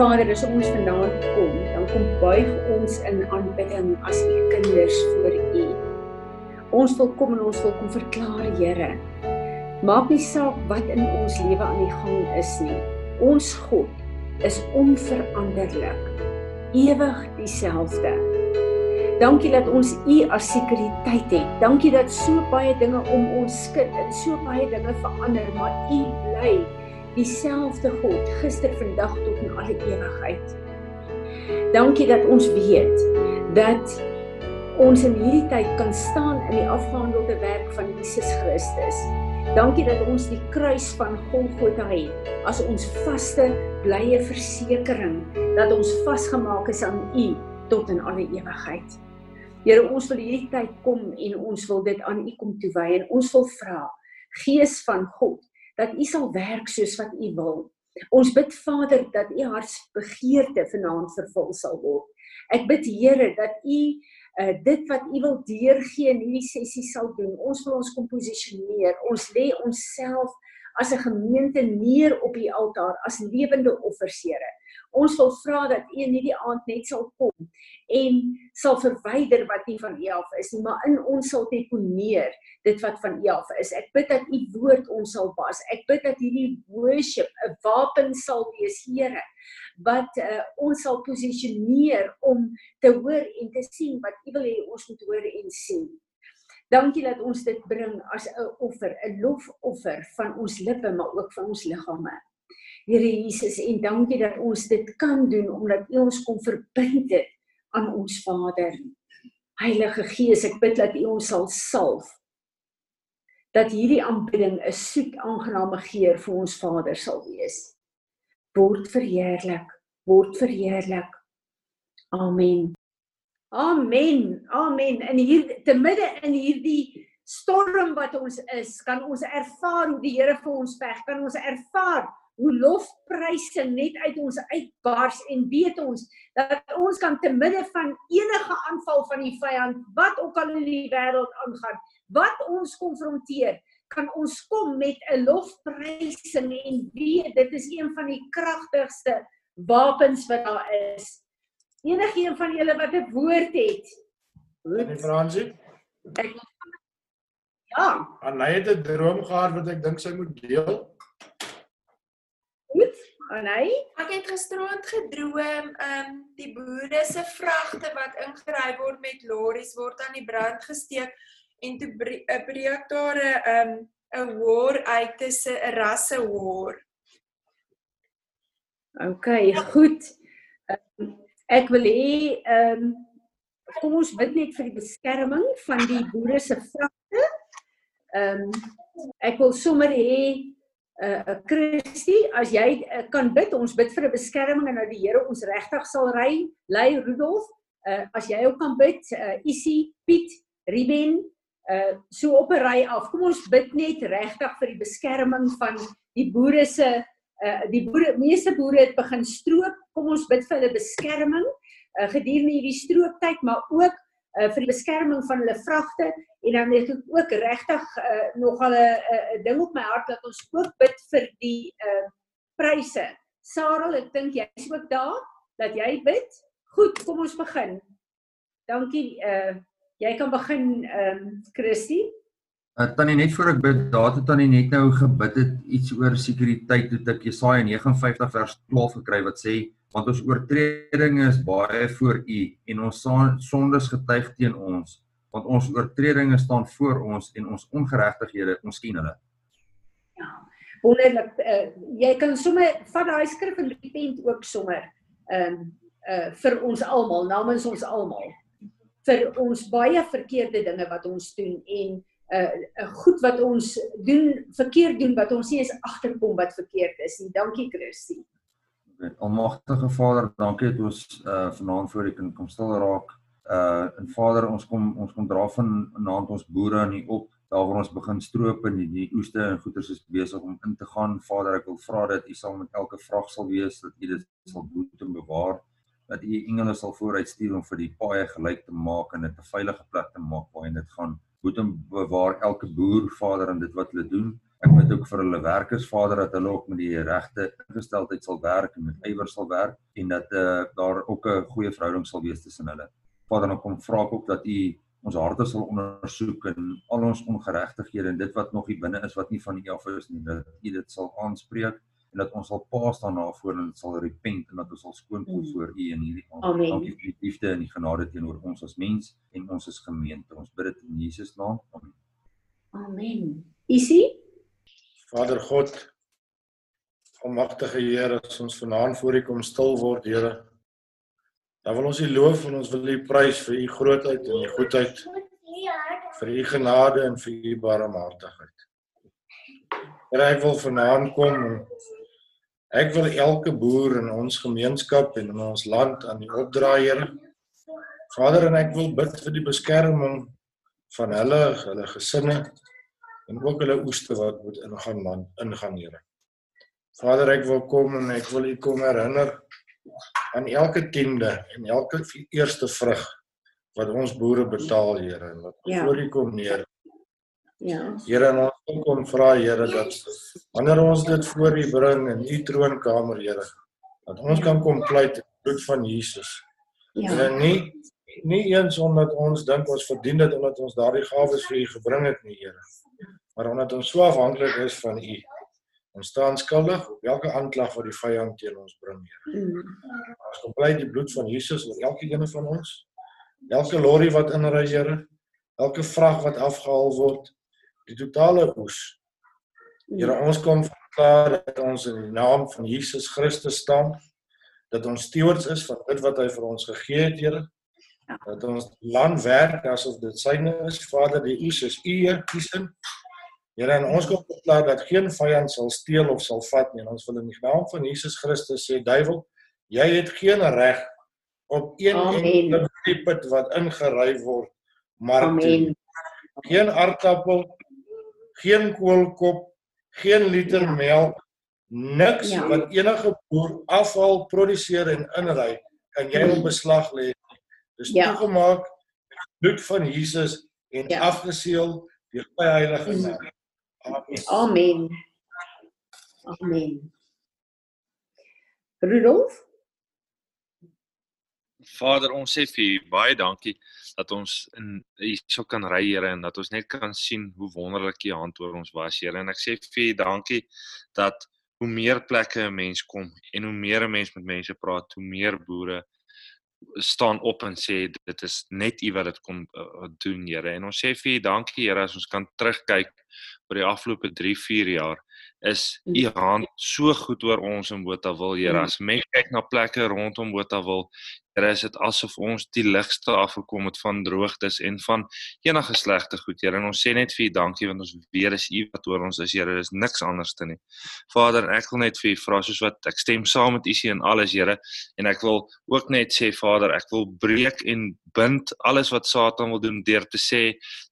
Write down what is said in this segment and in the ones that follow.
Vader, as ons vanaand kom, dan kom buig ons in aanbidding as u kinders voor u. Ons wil kom en ons wil kom verklaar, Here. Maak nie saak wat in ons lewe aan die gang is nie. Ons God is onveranderlik, ewig dieselfde. Dankie dat ons U as sekuriteit het. Dankie dat so baie dinge om ons skud en so baie dinge verander, maar U bly dieselfde God gister, vandag tot alle ewigheid. Dankie dat ons weet dat ons in hierdie tyd kan staan in die afgehandelde werk van Jesus Christus. Dankie dat ons die kruis van Golgotha het as ons vaste blye versekering dat ons vasgemaak is aan U tot in alle ewigheid. Here, ons wil hierdie tyd kom en ons wil dit aan U kom toewy en ons wil vra Gees van God dat U sal werk soos wat U wil. Ons bid Vader dat U hartsbegeerte vanaand vervul sal word. Ek bid Here dat U uh, dit wat U wil deurgee in hierdie sessie sal doen. Ons wil ons kom posisioneer. Ons lê onsself as 'n gemeente neer op U altaar as lewende offers, Here. Ons wil vra dat U in hierdie aand net sal kom en sal verwyder wat nie van U af is nie, maar in ons sal deponeer dit wat van U af is. Ek bid dat U woord ons sal was. Ek bid dat hierdie worship 'n wapen sal wees, Here, wat uh, ons sal posisioneer om te hoor en te sien wat U wil hê ons moet hoor en sien. Dankie dat ons dit bring as 'n offer, 'n lofoffer van ons lippe, maar ook van ons liggame. Here Jesus en dankie dat ons dit kan doen omdat U ons kom verbind het aan ons Vader. Heilige Gees, ek bid dat U ons sal salf. Dat hierdie aanbidding 'n soet aangename geur vir ons Vader sal wees. Word verheerlik, word verheerlik. Amen. Amen. Amen. En hier te midde in hierdie storm wat ons is, kan ons ervaar hoe die Here vir ons veg. Kan ons ervaar hoe lofpryse net uit ons uitbars en weet ons dat ons kan te midde van enige aanval van die vyand wat ook al in die wêreld aangaan wat ons konfronteer kan ons kom met 'n lofprysing en weet dit is een van die kragtigste wapens wat daar is. Enige een van julle wat 'n woord het? Fransie? Ja. Anay het 'n droom gehad wat ek dink sy moet deel Anay? Ek het gisteraand gedroom, ehm um, die boere se vragte wat ingery word met lorries word aan die brand gesteek en toe breek daar 'n ehm 'n war uit tussen 'n rasse war. OK, goed. Um, ek wil hê ehm um, kom ons bid net vir die beskerming van die boere se vragte. Ehm um, ek wil sommer hê uh Christy, as jy uh, kan bid, ons bid vir 'n beskerming en dat die Here ons regtig sal ry, lei Rudolf. Uh as jy ook kan bid, uh Isie, Piet, Ruben, uh so op 'n ry af. Kom ons bid net regtig vir die beskerming van die boere se uh die boere, meeste boere het begin stroop. Kom ons bid vir hulle beskerming uh gedurende hierdie strooptyd, maar ook uh vir die beskerming van hulle vragte en dan het ek ook regtig uh, nogal 'n ding op my hart dat ons ook bid vir die uh pryse. Sarel, ek dink jy is ook daar dat jy bid. Goed, kom ons begin. Dankie uh jy kan begin ehm um, Christy. Uh, tannie net voor ek bid, daar het tannie net nou gebid het iets oor sekuriteit het ek Jesaja 59 vers 12 gekry wat sê want ons oortredinge is baie voor u en ons sondes getuig teen ons want ons oortredinge staan voor ons en ons ongeregtighede ons ken hulle. Ja. Wonderlik. Uh, jy kan sommer vat daai skrif en repent ook sommer ehm um, uh vir ons almal, namens ons almal. Vir ons baie verkeerde dinge wat ons doen en uh, uh goed wat ons doen, verkeerd doen wat ons nie eens agterkom wat verkeerd is nie. Dankie Christie. Almagtige Vader, dankie dat ons uh vanaand voor U kan kom stil raak. Uh en Vader ons kom ons kom dra van naand ons boere aan U op. Daar waar ons begin stroop en die, die oeste en goeder is besig om in te gaan. Vader ek wil vra dat U sal met elke vrag sal wees dat U dit sal boet en bewaar. Dat U engele sal vooruit stuur om vir die paaie gelyk te maak en dit 'n veilige plek te maak waar dit gaan. Boet en bewaar elke boer Vader en dit wat hulle doen ek bid ook vir hulle werkers Vader dat hulle ook met die regte ingesteldheid sal werk en met ywer sal werk en dat uh, daar ook 'n goeie verhouding sal wees tussen hulle. Vader, dan kom vra ek ook dat U ons harte sal ondersoek en al ons ongeregtighede en dit wat nog hier binne is wat nie van U af is nie, dat U dit sal aanspreek en dat ons sal paas daarna voor en sal repent en dat ons sal skoonkom Mm. voor U in hierdie aand. Dankie vir die liefde en die genade teenoor ons as mens en ons as gemeente. Ons bid dit in Jesus naam. Amen. Amen. Isie? Vader God, almagtige Here, as ons vanaand voor U kom stil word, Here, dan wil ons U loof en ons wil U prys vir U grootheid en U goedheid, vir U genade en vir U barmhartigheid. Here, ek wil vanaand kom en ek wil elke boer in ons gemeenskap en in ons land aan U opdra, Here. Vader, en ek wil bid vir die beskerming van hulle, hulle gesinne en ook hulle oeste wat moet ingaan man ingaan Here. Vader, ek wil kom en ek wil U kom herinner aan elke tiende en elke eerste vrug wat ons boere betaal, Here, en wat Ja. voor U kom neer. Ja. Here, en ons kom vra, Here, dat wanneer ons dit voor U bring in U troonkamer, Here, dat ons kan kom pleit in bloed van Jesus. Ja. En nie nie eens omdat ons dink ons verdien dit omdat ons daardie gawes vir U gebring het nie, Here. Maar omdat ons so afhanklik is van U. Ons staan skuldig op elke aanklag wat die vyand teen ons bring, Here. Mm. Ons kom pleit die bloed van Jesus oor elke een van ons. Elke lorry wat inry, Here. Elke vrag wat afgehaal word, die totale oes. Here, ons kom verklaar dat ons in die naam van Jesus Christus staan, dat ons stewards is van dit wat hy vir ons gegee het, Here. Ja. Dat ons land werk asof dit syne is. Vader, die oes is u Heer kiesin. Here, en ons kom verklaar dat geen vyand sal steel of sal vat nie. En ons wil in die naam van Jesus Christus sê, duiwel, jy het geen reg op een enkele put wat ingery word, maar Amen. geen aardappel, geen koolkop, geen liter Ja. melk, niks Ja. wat enige boer afval produseer en inry, kan jy op beslag lê. Dis Ja. toegemaak met die bloed van Jesus en Ja. afgeseël deur die Heilige Mm. Amen. Amen. Rudolf? Vader, ons sê vir U baie dankie dat ons in hierso kan ry, Here, en dat ons net kan sien hoe wonderlik U hand oor ons was, Here. En ek sê vir U dankie dat hoe meer plekke 'n mens kom en hoe meer 'n mens met mense praat, hoe meer boere staan op en sê dit is net U wat dit kom uh, doen, Here. En ons sê vir U dankie, Here, as ons kan terugkyk oor die afgelope 3, 4 jaar is u hand so goed oor ons in Botawil, Here. Mm. As mense kyk na plekke rondom Botawil, Here, is dit asof ons die ligste afgekom het van droogtes en van enige slegte goed, Here. En ons sê net vir u dankie want ons weet dis u wat oor ons is, Here. Dis niks anders te nie. Vader, ek wil net vir u vra soos wat ek stem saam met u sien in alles, Here. En ek wil ook net sê, Vader, ek wil breek en bind alles wat Satan wil doen deur te sê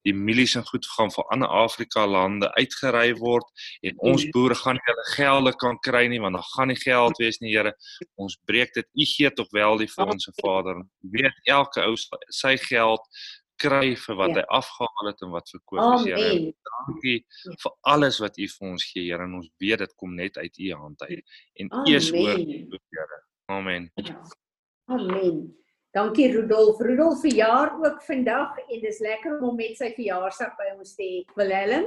die mielies en goed gaan vir ander Afrika lande uitgery word en ons boere gaan nie hulle gelde kan kry nie want daar gaan nie geld wees nie Here ons breek dit u gee tog wel die fondse Vader weet elke ou sy geld kry vir wat Ja. hy afgehaal het en wat verkoop is Here dankie Ja. vir alles wat u vir ons gee Here en ons weet dit kom net uit u hand uit en u is oor Amen. Here amen Ja. Amen. Dankie Rudolf. Rudolf verjaar ook vandag en dis lekker om hom met sy verjaarsdag by ons te hê. Willem?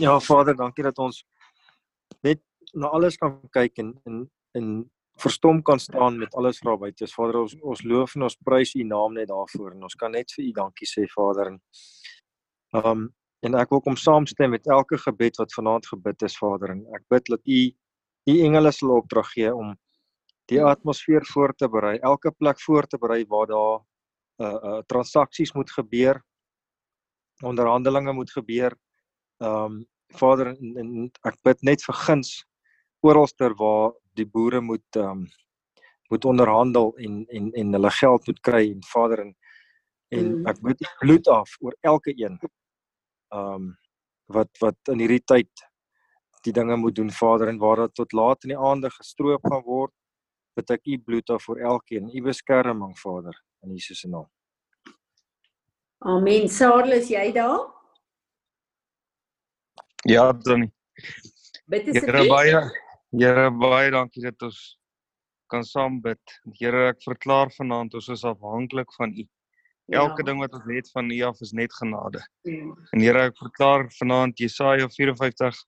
Ja, Vader, dankie dat ons net na alles kan kyk en en en verstom kan staan met alles wat buite is. Vader, ons ons loof en ons prys U naam net daarvoor en ons kan net vir U dankie sê, Vader. Um en ek wil kom saamstem met elke gebed wat vanaand gebid is, Vader. En ek bid dat U U engele sal opdrag gee om die atmosfeer voor te berei, elke plek voor te berei waar daar uh uh transaksies moet gebeur, onderhandelinge moet gebeur. Um Vader en, en ek bid net vir guns oralster waar die boere moet um moet onderhandel en en en hulle geld moet kry en Vader en en Mm. ek bid U bloed af oor elke een. Um wat wat in hierdie tyd die dinge moet doen Vader en waar dit tot laat in die aande gestroop gaan word, bid ek U bloed af vir elkeen, U beskerming Vader in Jesus se naam. Amen. Sarel, is jy daar? Ja, Danny. Bid asseblief. baie Here baie dankie dat ons kan saam bid. Here ek verklaar vanaand ons is afhanklik van U. Elke Ja. ding wat ons het van U af is net genade. Mm. En Here ek verklaar vanaand Jesaja 54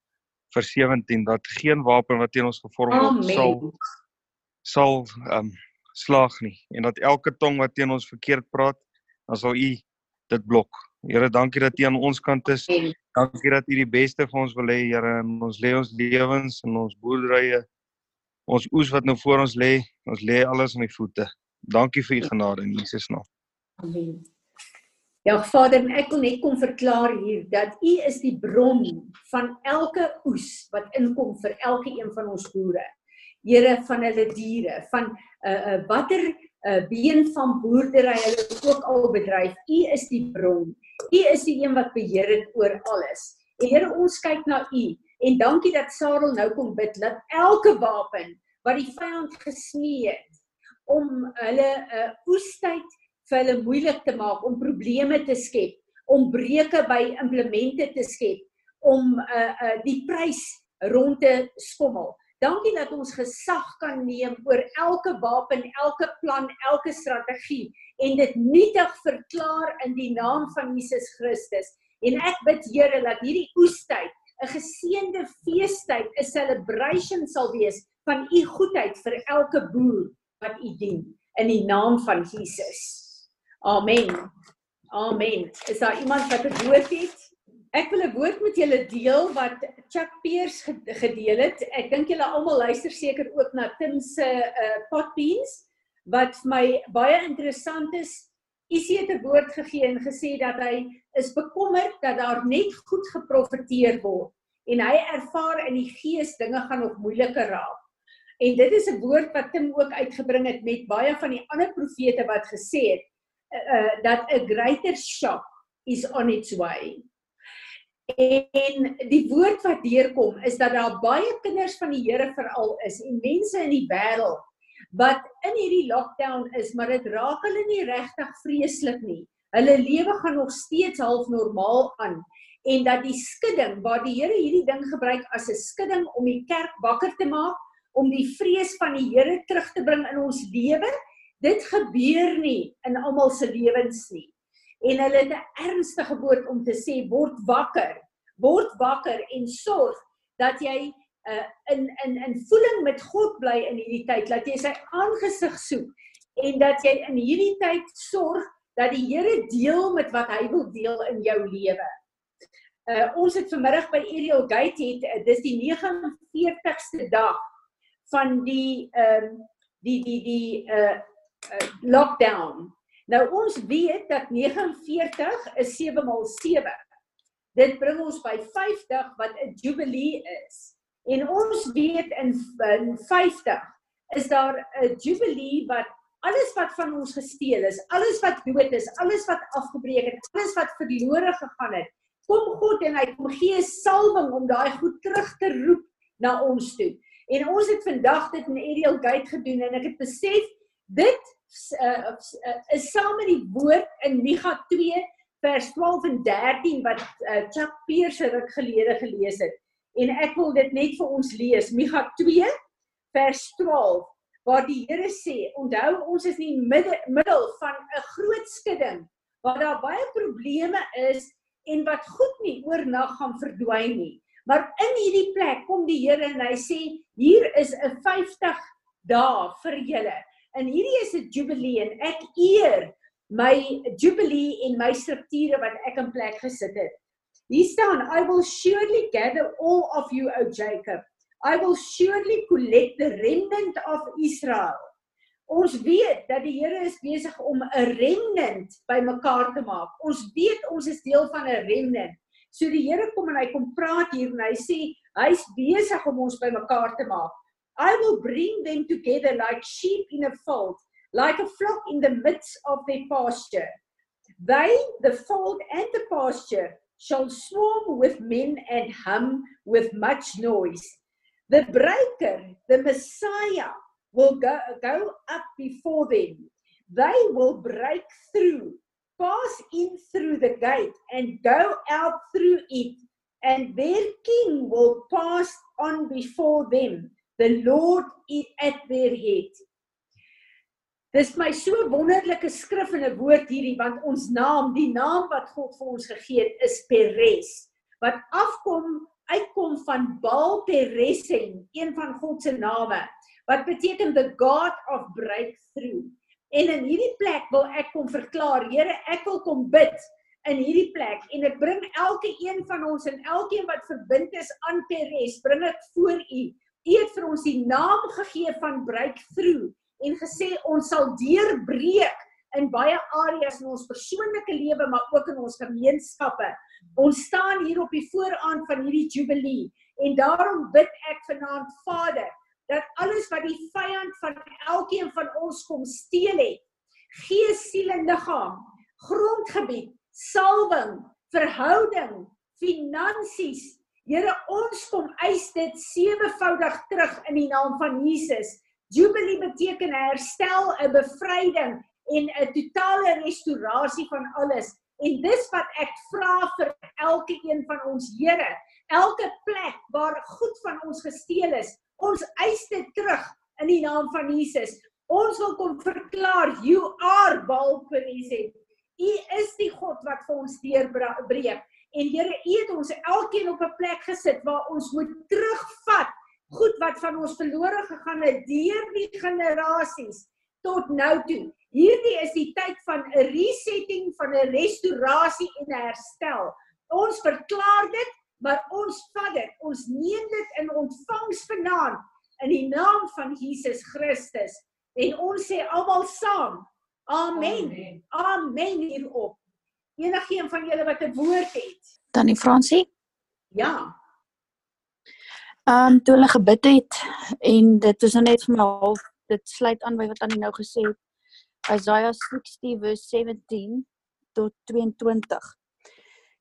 vers 17 dat geen wapen wat teen ons gevorm word sal Amen. sal ehm um, slaag nie en dat elke tong wat teen ons verkeerd praat, dan sal U dit blok. Here, dankie dat U aan ons kant is. Dankie dat U die beste vir ons wil hê, Here, ons lê ons lewens en ons boerderye, ons oes wat nou voor ons lê, ons lê alles aan U voete. Dankie vir U genade in Jesus naam. Amen. Ja, Vader, ek wil net kom verklaar hier dat U is die bron van elke oes wat inkom vir elke een van ons boere. Here van hulle diere, van 'n uh, uh, watter uh, been van boerdery hulle ook al bedryf. U is die bron. U is die een wat beheer het oor alles. Here, ons kyk na U en dankie dat Sarel nou kom bid dat elke wapen wat die vyand gesmee het om hulle 'n uh, oestyd vir hulle moeilik te maak, om probleme te skep, om breuke by implemente te skep, om uh uh die prys rond te skommel. Dankie dat ons gesag kan neem oor elke wapen, elke plan, elke strategie en dit nietig verklaar in die naam van Jesus Christus. En ek bid Here dat hierdie oestyd 'n geseënde feestyd, 'n celebration sal wees van u goedheid vir elke boer wat u dien in die naam van Jesus. Amen. Amen. Is daar iemand wat 'n woord het? Ek wil 'n woord met julle deel wat Chuck Peers ge- gedeel het. Ek dink julle almal luister seker ook na Tim se uh, potbeans wat vir my baie interessant is. Isie het 'n woord gegee en gesê dat hy is bekommerd dat daar net goed geprofeteer word en hy ervaar in die gees dinge gaan nog moeiliker raak. En dit is 'n woord wat Tim ook uitgebring het met baie van die ander profete wat gesê het uh, uh, dat 'n greater shock is on its way. En die woord wat deurkom is dat daar baie kinders van die Here veral is en mense in die wêreld wat in hierdie lockdown is, maar dit raak hulle nie regtig vreeslik nie. Hulle lewe gaan nog steeds half normaal aan en dat die skudding waar die Here hierdie ding gebruik as 'n skudding om die kerk wakker te maak, om die vrees van die Here terug te bring in ons lewe, dit gebeur nie in almal se lewens nie. En hulle het 'n ernstige woord om te sê word wakker. Word wakker en sorg dat jy uh, in in in voeling met God bly in hierdie tyd, dat jy sy aangesig soek en dat jy in hierdie tyd sorg dat die Here deel met wat hy wil deel in jou lewe. Uh ons het vanmiddag by Ariel Gate het uh, dis die 49ste dag van die ehm um, die die die uh, uh lockdown. Nou ons weet dat 49 is 7 maal 7. Dit bring ons by 50 wat 'n jubilee is. En ons weet in, in 50 is daar 'n jubilee wat alles wat van ons gesteel is, alles wat dood is, alles wat afgebreek het, alles wat verlore gegaan het, kom God en hy kom gee salwing om daai goed terug te roep na ons toe. En ons het vandag dit in Ariel Gate gedoen en ek het besef dit uh, is saam met die woord in Micha 2 vers 12 en 13 wat uh, Chuck Pearce ruk gelede gelees het. En ek wil dit net vir ons lees. Micha 2 vers 12 waar die Here sê, onthou ons is in die middel, middel van 'n groot skudding waar daar baie probleme is en wat goed nie oornag gaan verdwyn nie. Maar in hierdie plek kom die Here en hy sê hier is 'n 50 dae vir julle. En hierdie is 'n jubilee en ek eer my jubilee en my strukture wat ek in plek gesit het. Hier staan I will surely gather all of you O Jacob. I will surely collect the remnant of Israel. Ons weet dat die Here is besig om 'n remnant bymekaar te maak. Ons weet ons is deel van 'n remnant. So die Here kom en hy kom praat hier en hy sê hy's besig om ons bymekaar te maak. I will bring them together like sheep in a fold, like a flock in the midst of their pasture. They, the fold and the pasture, shall swarm with men and hum with much noise. The breaker, the Messiah, will go, go up before them. They will break through, pass in through the gate, and go out through it and their king will pass on before them the lord is at their head Dis my so wonderlike skrif en 'n woord hierdie want ons naam, die naam wat God vir ons gegee het, is Peres wat afkom uitkom van Baal Peresim, een van God se name wat beteken the God of breakthrough. En in hierdie plek wil ek kom verklaar, Here, ek wil kom bid in hierdie plek en ek bring elke een van ons en elkeen wat verbind is aan Peres, bring ek voor U. U het vir ons die naam gegee van breakthrough en gesê ons sal deurbreek in baie areas in ons persoonlike lewe maar ook in ons gemeenskappe. Ons staan hier op die vooraand van hierdie jubilee en daarom bid ek vanaand Vader dat alles wat die vyand van elkeen van ons kom steel het, gees, siel en liggaam, grondgebied, salwing, verhouding, finansies, Here ons kom eis dit sewevoudig terug in die naam van Jesus. Jubilee beteken herstel, 'n bevryding en 'n totale restaurasie van alles. En dis wat ek vra vir elke een van ons Here. Elke plek waar goed van ons gesteel is, ons eis dit terug in die naam van Jesus. Ons wil kom verklaar you are Balpereset. U is die God wat vir ons deurbreek. En Here, U het ons elkeen op 'n plek gesit waar ons moet terugvat goed wat van ons verlore gegaan het deur die generasies tot nou toe. Hierdie is die tyd van 'n resetting, van 'n restaurasie en 'n herstel. Ons verklaar dit, maar ons vat dit. Ons neem dit in ontvangs vanaand in die naam van Jesus Christus en ons sê almal saam. Amen. Amen, Amen hierop. Enigeen van julle wat 'n woord het. Tannie Fransie? Ja. Ehm um, toe hulle gebid het en dit is net vir my half dit sluit aan by wat Annie nou gesê het. Isaiah 60 verse 17 tot 22.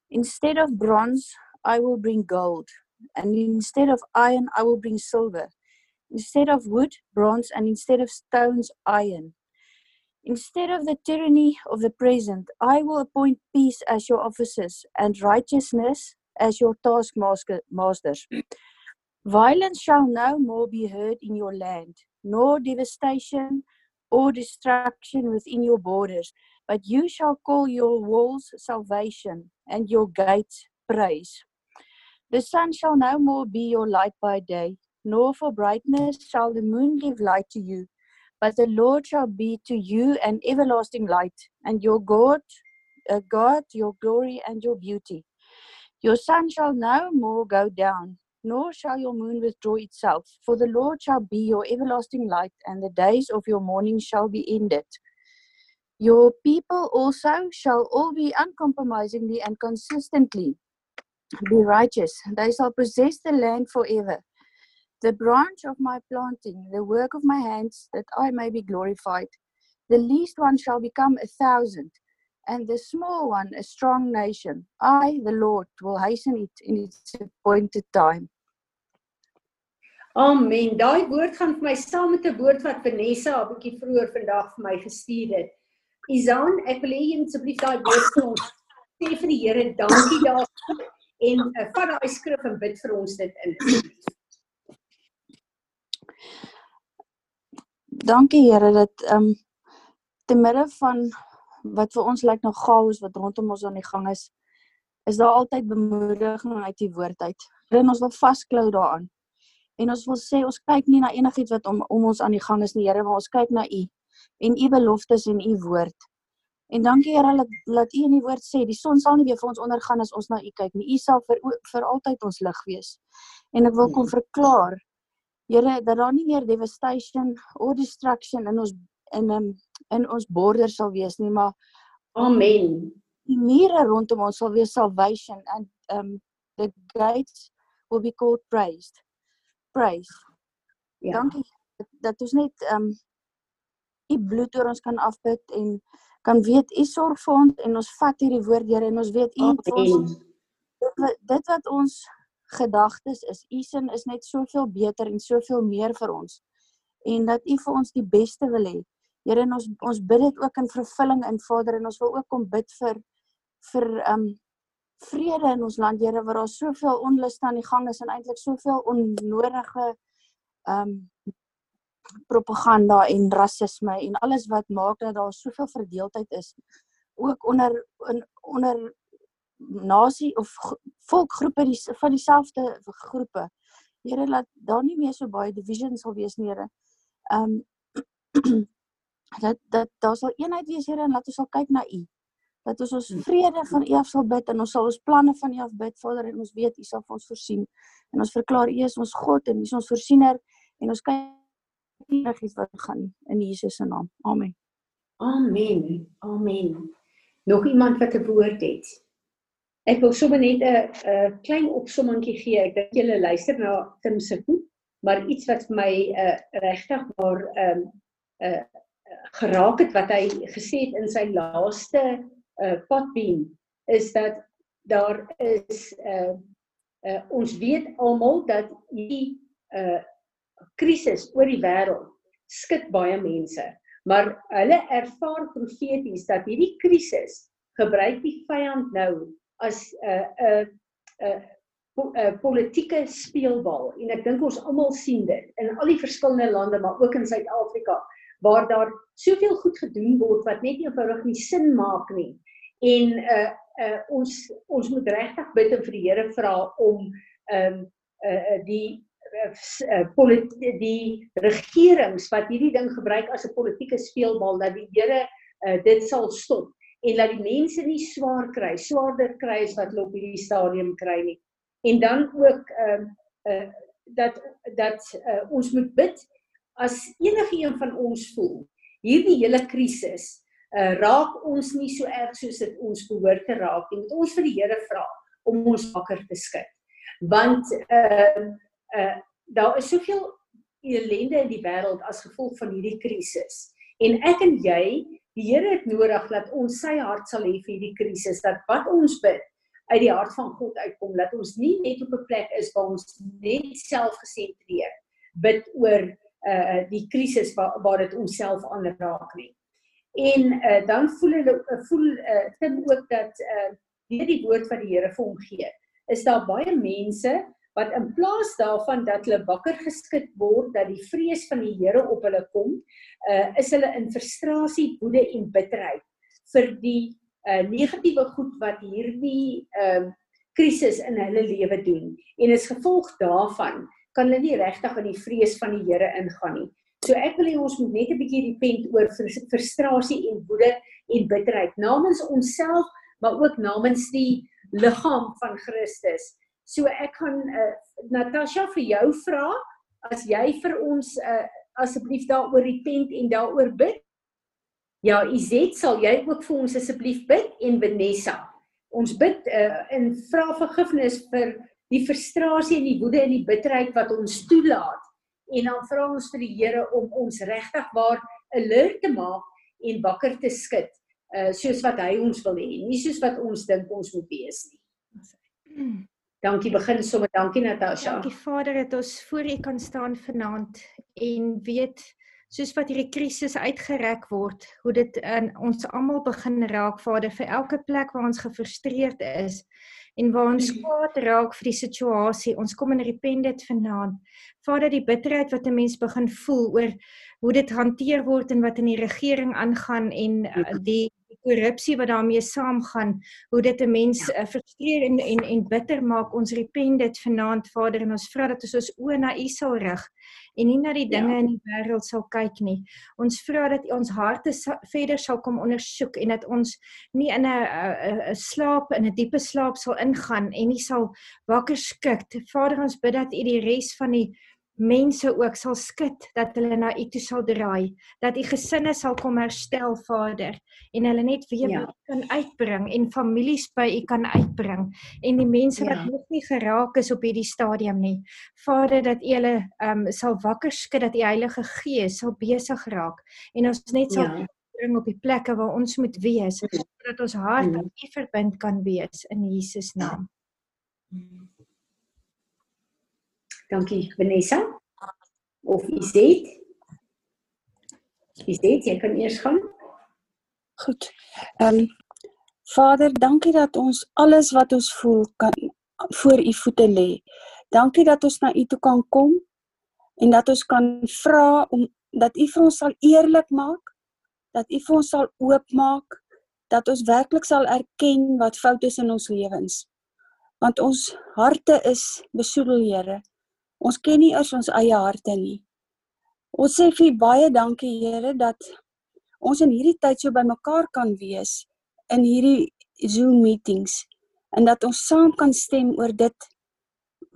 Instead of bronze I will bring gold and instead of iron I will bring silver. Instead of wood bronze and instead of stones iron. Instead of the tyranny of the present, I will appoint peace as your officers and righteousness as your taskmasters. Violence shall no more be heard in your land, nor devastation or destruction within your borders, but you shall call your walls salvation and your gates praise. The sun shall no more be your light by day, nor for brightness shall the moon give light to you, but the Lord shall be to you an everlasting light, and your God, uh, God, your glory and your beauty. Your sun shall no more go down, nor shall your moon withdraw itself, for the Lord shall be your everlasting light, and the days of your mourning shall be ended. Your people also shall all be uncompromisingly and consistently be righteous. They shall possess the land forever. The branch of my planting, the work of my hands, that I may be glorified. The least one shall become a thousand, and the small one a strong nation. I, the Lord, will hasten it in its appointed time. Amen. Daai woord gaan vir my saam met 'n woord wat Vanessa 'n bietjie vroeër vandag vir my gestuur het. Izan, ek wil hê jy moet asseblief daai woord vir ons sê vir die Here dankie daarvoor en uh, vat daai skrif en bid vir ons dit in. Dankie Here dat ehm um, te midde van wat vir ons lyk nou chaos wat rondom ons aan die gang is, is daar altyd bemoediging uit die woord uit. En ons wil vasklou daaraan. En ons wil sê ons kyk nie na enigiets wat om om ons aan die gang is nie, Here, maar ons kyk na U en U beloftes en U woord. En dankie Here dat dat U in die woord sê die son sal nie weer vir ons ondergaan as ons na U kyk nie. U sal vir vir altyd ons lig wees. En ek wil kom verklaar Here dat daar nie meer devastation or destruction in ons in um, in ons borders sal wees nie, maar amen. Die mure rondom ons sal wees salvation and um the gates will be called praised praise. Ja. Dankie dat ons net um, u bloed oor ons kan afbid en kan weet u sorg vir ons en ons vat hierdie woord Here en ons weet u dit, dit wat ons gedagtes is. U sin is net soveel beter en soveel meer vir ons. En dat u vir ons die beste wil hê. Here en ons ons bid dit ook in vervulling in Vader en ons wil ook kom bid vir vir um, vrede in ons land, Here, waar daar soveel onlus aan die gang is en eintlik soveel onnodige um, propaganda en rasisme en alles wat maak dat daar soveel verdeeldheid is. Ook onder in, onder nasie of volkgroepe die, van dieselfde groepe. Here laat daar nie meer so baie divisions sal wees nie, Here. Ehm um, dat dat daar sal eenheid wees, Here, en laat ons sal kyk na U. Dat ons ons vrede van U af sal bid en ons sal ons planne van U af bid, Vader, en ons weet U sal vir ons voorsien. En ons verklaar U is ons God en U is ons voorsiener en ons kyk enigiets wat gaan in Jesus se naam. Amen. Amen. Amen. Nog iemand wat 'n woord het? Ek wil sommer net 'n 'n klein opsommingkie gee. Ek dink julle luister na Tim se boek, maar iets wat vir my 'n uh, regtig maar ehm um, 'n uh, geraak het wat hy gesê het in sy laaste uh potbeam is dat daar is 'n uh, uh, ons weet almal dat hierdie uh krisis oor die wêreld skud baie mense maar hulle ervaar profeties dat hierdie krisis gebruik die vyand nou as 'n uh, 'n uh, 'n uh, 'n uh, politieke speelbal. En ek dink ons almal sien dit in al die verskillende lande maar ook in Suid-Afrika waar daar soveel goed gedoen word wat net eenvoudig nie sin maak nie. En uh uh ons ons moet regtig bid en vir die Here vra om ehm um, uh die uh, die regerings wat hierdie ding gebruik as 'n politieke speelbal dat die Here uh, dit sal stop en dat die mense nie swaar kry, swaarder kry as wat hulle op hierdie stadium kry nie. En dan ook ehm uh, uh, dat dat uh, ons moet bid as enige een van ons voel hierdie hele krisis uh, raak ons nie so erg soos dit ons behoort te raak nie. Moet ons vir die Here vra om ons wakker te skud. Want ehm uh, uh daar is soveel ellende in die wêreld as gevolg van hierdie krisis. En ek en jy, die Here het nodig dat ons sy hart sal hê vir hierdie krisis, dat wat ons bid uit die hart van God uitkom, dat ons nie net op 'n plek is waar ons net self gesentreer bid oor uh die krisis waar waar dit onsself aanraak nie. En uh dan voel hulle voel uh tin ook dat uh deur die woord wat die Here vir hom gee, is daar baie mense wat in plaas daarvan dat hulle wakker geskit word dat die vrees van die Here op hulle kom, uh, is hulle in frustrasie, woede en bitterheid vir die uh, negatiewe goed wat hierdie ehm uh, krisis in hulle lewe doen. En as gevolg daarvan kan hulle nie regtig in die vrees van die Here ingaan nie. So ek wil hê ons moet net 'n bietjie repent oor frustrasie en woede en bitterheid namens onsself, maar ook namens die liggaam van Christus. So ek gaan uh, Natasha vir jou vra as jy vir ons uh, asseblief daaroor repent en daaroor bid. Ja, Izet, sal jy ook vir ons asseblief bid en Vanessa. Ons bid uh, en vra vergifnis vir die frustrasie en die woede en die bitterheid wat ons toelaat. En dan vra ons vir die Here om ons regtig waar alert te maak en wakker te skud, uh, soos wat hy ons wil hê, nie soos wat ons dink ons moet wees nie. Hmm. Dankie begin sommer dankie Natasha. Dankie Vader dat ons voor U kan staan vanaand en weet soos wat hierdie krisis uitgereg word, hoe dit in ons almal begin raak Vader vir elke plek waar ons gefrustreerd is en waar ons mm. kwaad raak vir die situasie. Ons kom in repentance vanaand. Vader, die bitterheid wat 'n mens begin voel oor hoe dit hanteer word en wat in die regering aangaan en uh, die korrupsie wat daarmee saamgaan, hoe dit 'n mens ja. uh, frustreer en, en en bitter maak. Ons repent dit vanaand Vader en ons vra dat ons ons oë na U sal rig en nie na die dinge ja. in die wêreld sal kyk nie. Ons vra dat ons harte sa verder sal kom ondersoek en dat ons nie in 'n 'n slaap in 'n diepe slaap sal ingaan en nie sal wakker skik. Vader, ons bid dat U die res van die mense ook sal skud dat hulle na U toe sal draai, dat U gesinne sal kom herstel, Vader, en hulle net weer ja. kan uitbring en families by U kan uitbring en die mense ja. wat nog nie geraak is op hierdie stadium nie. Vader, dat U hulle um, sal wakker skud dat U Heilige Gees sal besig raak en ons net sal ja. bring op die plekke waar ons moet wees ja. sodat ons hart aan U verbind kan wees in Jesus naam. Ja. Dankie Vanessa. Of Izet. Izet, jy kan eers gaan. Goed. Ehm um, Vader, dankie dat ons alles wat ons voel kan voor u voete lê. Dankie dat ons na u toe kan kom en dat ons kan vra om dat u vir ons sal eerlik maak, dat u vir ons sal oopmaak, dat ons werklik sal erken wat fout is in ons lewens. Want ons harte is besoedel, Here. Ons ken nie eers ons eie harte nie. Ons sê vir baie dankie Here dat ons in hierdie tyd so bymekaar kan wees in hierdie Zoom meetings en dat ons saam kan stem oor dit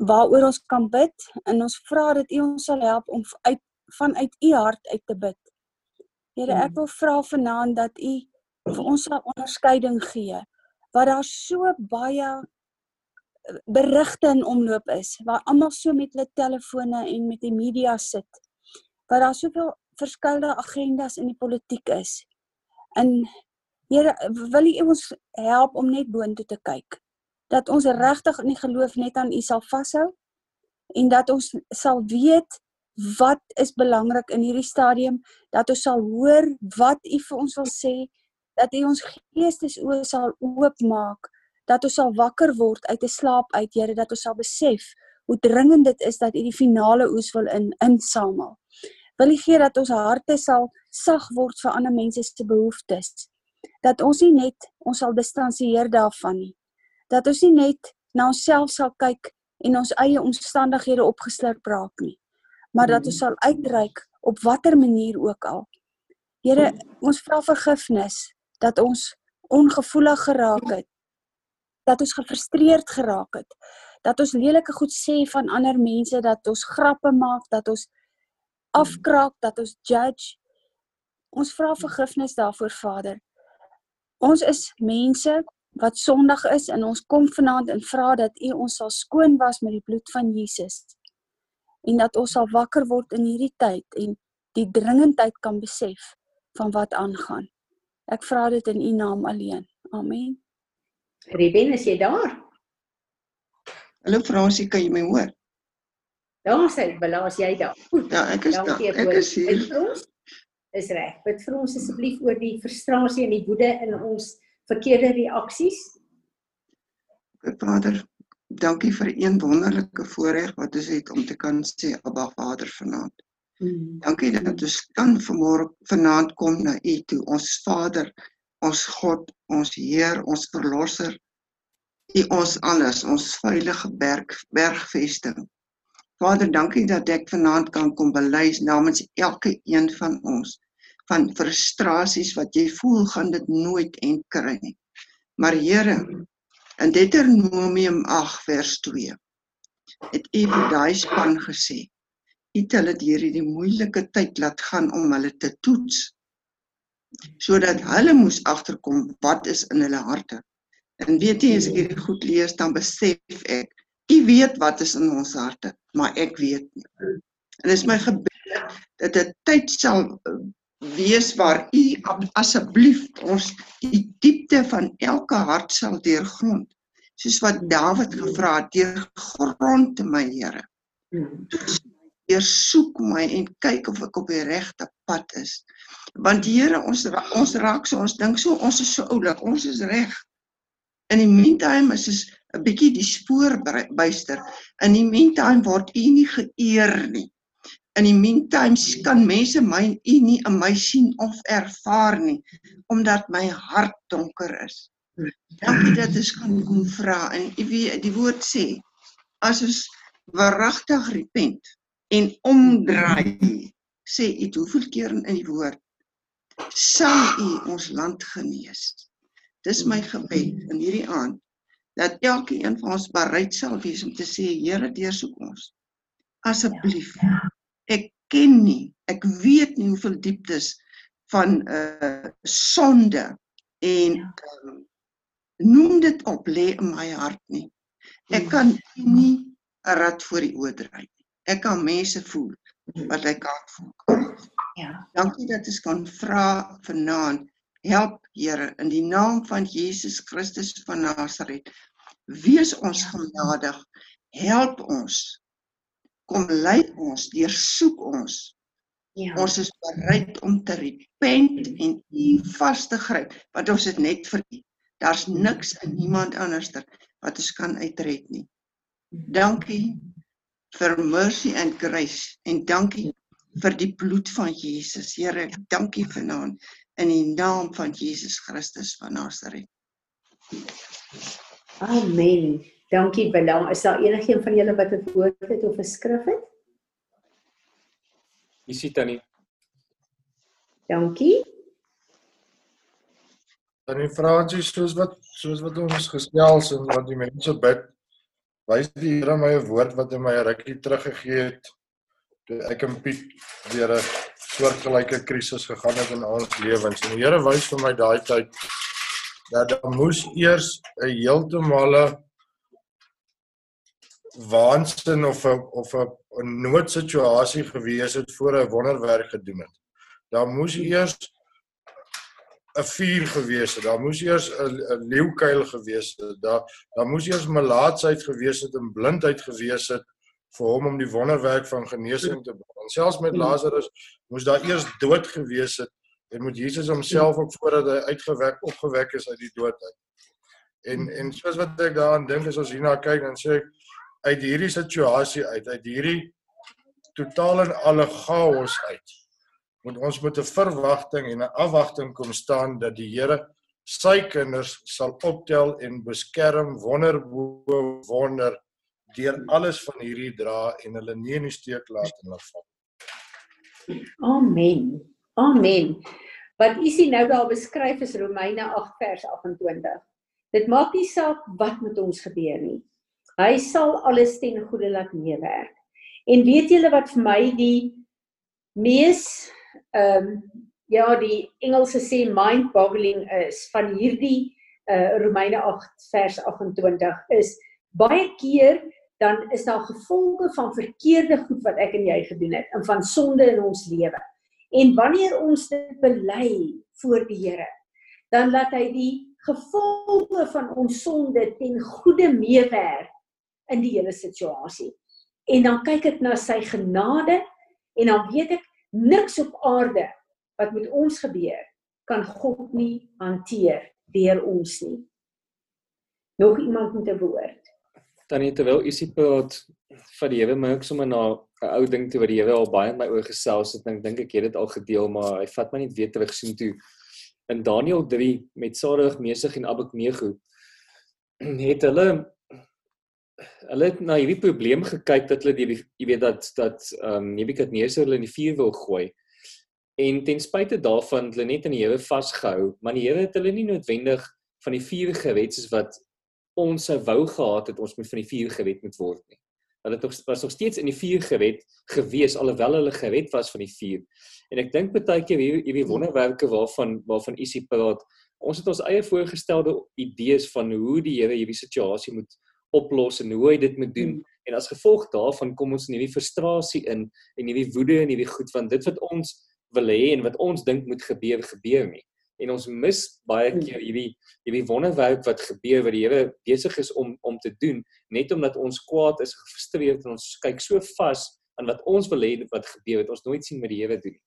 waaroor ons kan bid en ons vra dat U ons sal help om uit vanuit U hart uit te bid. Here, ek wil vra vanaand dat U vir ons 'n onderskeiding gee waar daar so baie berigte in omloop is waar almal so met hulle telefone en met die media sit. Waar daar soveel verskillende agendas in die politiek is. En Here, wil U ons help om net boontoe te kyk? Dat ons regtig in die geloof net aan U sal vashou en dat ons sal weet wat is belangrik in hierdie stadium dat ons sal hoor wat u vir ons wil sê dat u ons geestesoë sal oopmaak dat ons sal wakker word uit 'n slaap uit Here dat ons sal besef hoe dringend dit is dat u die finale oes wil in insamel wil u gee dat ons harte sal sag word vir ander mense se behoeftes dat ons nie net ons sal distansieer daarvan nie dat ons nie net na onsself sal kyk en ons eie omstandighede opgeslurp raak nie maar dat ons mm. sal uitreik op watter manier ook al. Here, ons vra vergifnis dat ons ongevoelig geraak het. Dat ons gefrustreerd geraak het. Dat ons lelike goed sê van ander mense, dat ons grappe maak, dat ons afkraak, dat ons judge. Ons vra vergifnis daarvoor, Vader. Ons is mense wat sondig is en ons kom vanaand en vra dat U ons sal skoon was met die bloed van Jesus en dat ons sal wakker word in hierdie tyd en die dringendheid kan besef van wat aangaan. Ek vra dit in U naam alleen. Amen. Ruben, is jy daar? Hallo Fransie, kan jy my hoor? Daar sê belaas jy daar. Ja, ek is daar. Ek is hier. Is reg. Bid vir ons asseblief oor die frustrasie en die woede in ons verkeerde reaksies. Vader, dankie vir een wonderlike voorreg wat ons het om te kan sê Abba Vader vanaand. Mm. Dankie dat ons kan vanmôre vanaand kom na U toe, ons Vader, ons God, ons Heer, ons verlosser. U ons alles, ons veilige berg bergvesting. Vader, dankie dat ek vanaand kan kom bely namens elke een van ons van frustrasies wat jy voel gaan dit nooit en kry nie. Maar Here, In Deuteronomium 8 vers 2 het U vir daai span gesê: U het hulle deur hierdie moeilike tyd laat gaan om hulle te toets sodat hulle moes agterkom wat is in hulle harte. En weet jy as ek hierdie goed lees dan besef ek U weet wat is in ons harte, maar ek weet nie. En dis my gebed dat dit tyd sal wees waar u asseblief ons die diepte van elke hart sal deurgrond soos wat Dawid gevra het deurgrond my Here deursoek my en kyk of ek op die regte pad is. Want Here ons ons raak so ons dink so ons is so oulik ons is reg. In die meantime is ons 'n bietjie die spoor byster. In die meantime word u nie geëer nie. In die meantime kan mense my u nie in my sien of ervaar nie omdat my hart donker is. Dankie dat ons kan kom vra. En u weet die woord sê as ons waaragtig repent en omdraai sê u hoeveel keer in die woord sal u ons land genees. Dis my gebed in hierdie aand dat elkeen van ons bereid sal wees om te sê Here deursoek ons. Asseblief. Ek ken nie, ek weet nie hoeveel dieptes van uh sonde en um, noem dit op lê in my hart nie. Ek kan nie 'n rad voor die oë nie. Ek kan mense voel wat ek kan voel. Ja. Dankie dat ek kan vra vanaand. Help Here in die naam van Jesus Christus van Nasaret. Wees ons ja. genadig. Help ons kom lei ons, deursoek ons. Ja. Ons is bereid om te repent en U vas te gryp, want ons het net vir U. Daar's niks in niemand anderster wat ons kan uitred nie. Dankie vir mercy and grace en dankie vir die bloed van Jesus. Here, ek dankie vanaand in die naam van Jesus Christus van Nasaret. Amen. Dankie Bella. Is daar enigiemand van julle wat 'n woord het of 'n skrif het? Jy sien tannie. Dankie. Tannie Francis, soos wat soos wat ons gesels en wat die mense bid, wys die Here my 'n woord wat hy my rukkie teruggegee het toe ek en Piet deur 'n soortgelyke krisis gegaan het in ons lewens. En die Here wys vir my daai tyd dat daar moes eers 'n heeltemale waansin of 'n of 'n 'n noodsituasie gewees het voor hy wonderwerk gedoen het. Daar moes eers 'n vuur gewees het. Daar moes eers 'n leeukuil gewees het. Daar daar moes eers melaatsheid gewees het en blindheid gewees het vir hom om die wonderwerk van genesing te doen. En selfs met Lazarus moes daar eers dood gewees het en moet Jesus homself ook voordat hy uitgewek opgewek is uit die dood uit. En en soos wat ek daaraan dink as ons hierna kyk dan sê ek uit hierdie situasie uit, uit hierdie totaal en alle chaos uit, moet ons met 'n verwagting en 'n afwagting kom staan dat die Here sy kinders sal optel en beskerm wonder bo wonder deur alles van hierdie dra en hulle nie in die steek laat en laat val. Amen. Amen. Wat is hier nou daar beskryf is Romeine 8 vers 28. Dit maak nie saak wat met ons gebeur nie. Hy sal alles ten goeie laat meewerk. En weet julle wat vir my die mees ehm um, ja, die Engelse sê mind-boggling is van hierdie uh Romeine 8 vers 28 is baie keer dan is daar gevolge van verkeerde goed wat ek en jy gedoen het en van sonde in ons lewe. En wanneer ons dit bely voor die Here, dan laat hy die gevolge van ons sonde ten goeie meewerk in die hele situasie. En dan kyk ek na sy genade en dan weet ek niks op aarde wat met ons gebeur kan God nie hanteer deur ons nie. Nog iemand met 'n woord. Tannie terwyl u sê praat van die Here, ook sommer na 'n ou ding toe wat die Here al baie in my oor gesels het. Ek dink ek het dit al gedeel, maar hy vat my net weer terug sien toe in Daniël 3 met Sadig, Mesig en Abednego het hulle hulle het na hierdie probleem gekyk dat hulle die jy weet dat dat ehm um, Nebukadneser hulle in die vuur wil gooi. En ten spyte daarvan hulle net aan die Here vasgehou, maar die Here het hulle nie noodwendig van die vuur gered soos wat ons sou wou gehad het ons moet van die vuur gered moet word nie. Hulle het was nog steeds in die vuur gered gewees alhoewel hulle gered was van die vuur. En ek dink baie keer hierdie hierdie wonderwerke waarvan waarvan Isie praat, ons het ons eie voorgestelde idees van hoe die Here hierdie situasie moet oplos en hoe hy dit moet doen. En as gevolg daarvan kom ons in hierdie frustrasie in en hierdie woede en hierdie goed van dit wat ons wil hê en wat ons dink moet gebeur gebeur nie. En ons mis baie keer hierdie hierdie wonderwerk wat gebeur wat die Here besig is om om te doen net omdat ons kwaad is, gefrustreerd en ons kyk so vas aan wat ons wil hê wat gebeur het ons nooit sien wat die Here doen.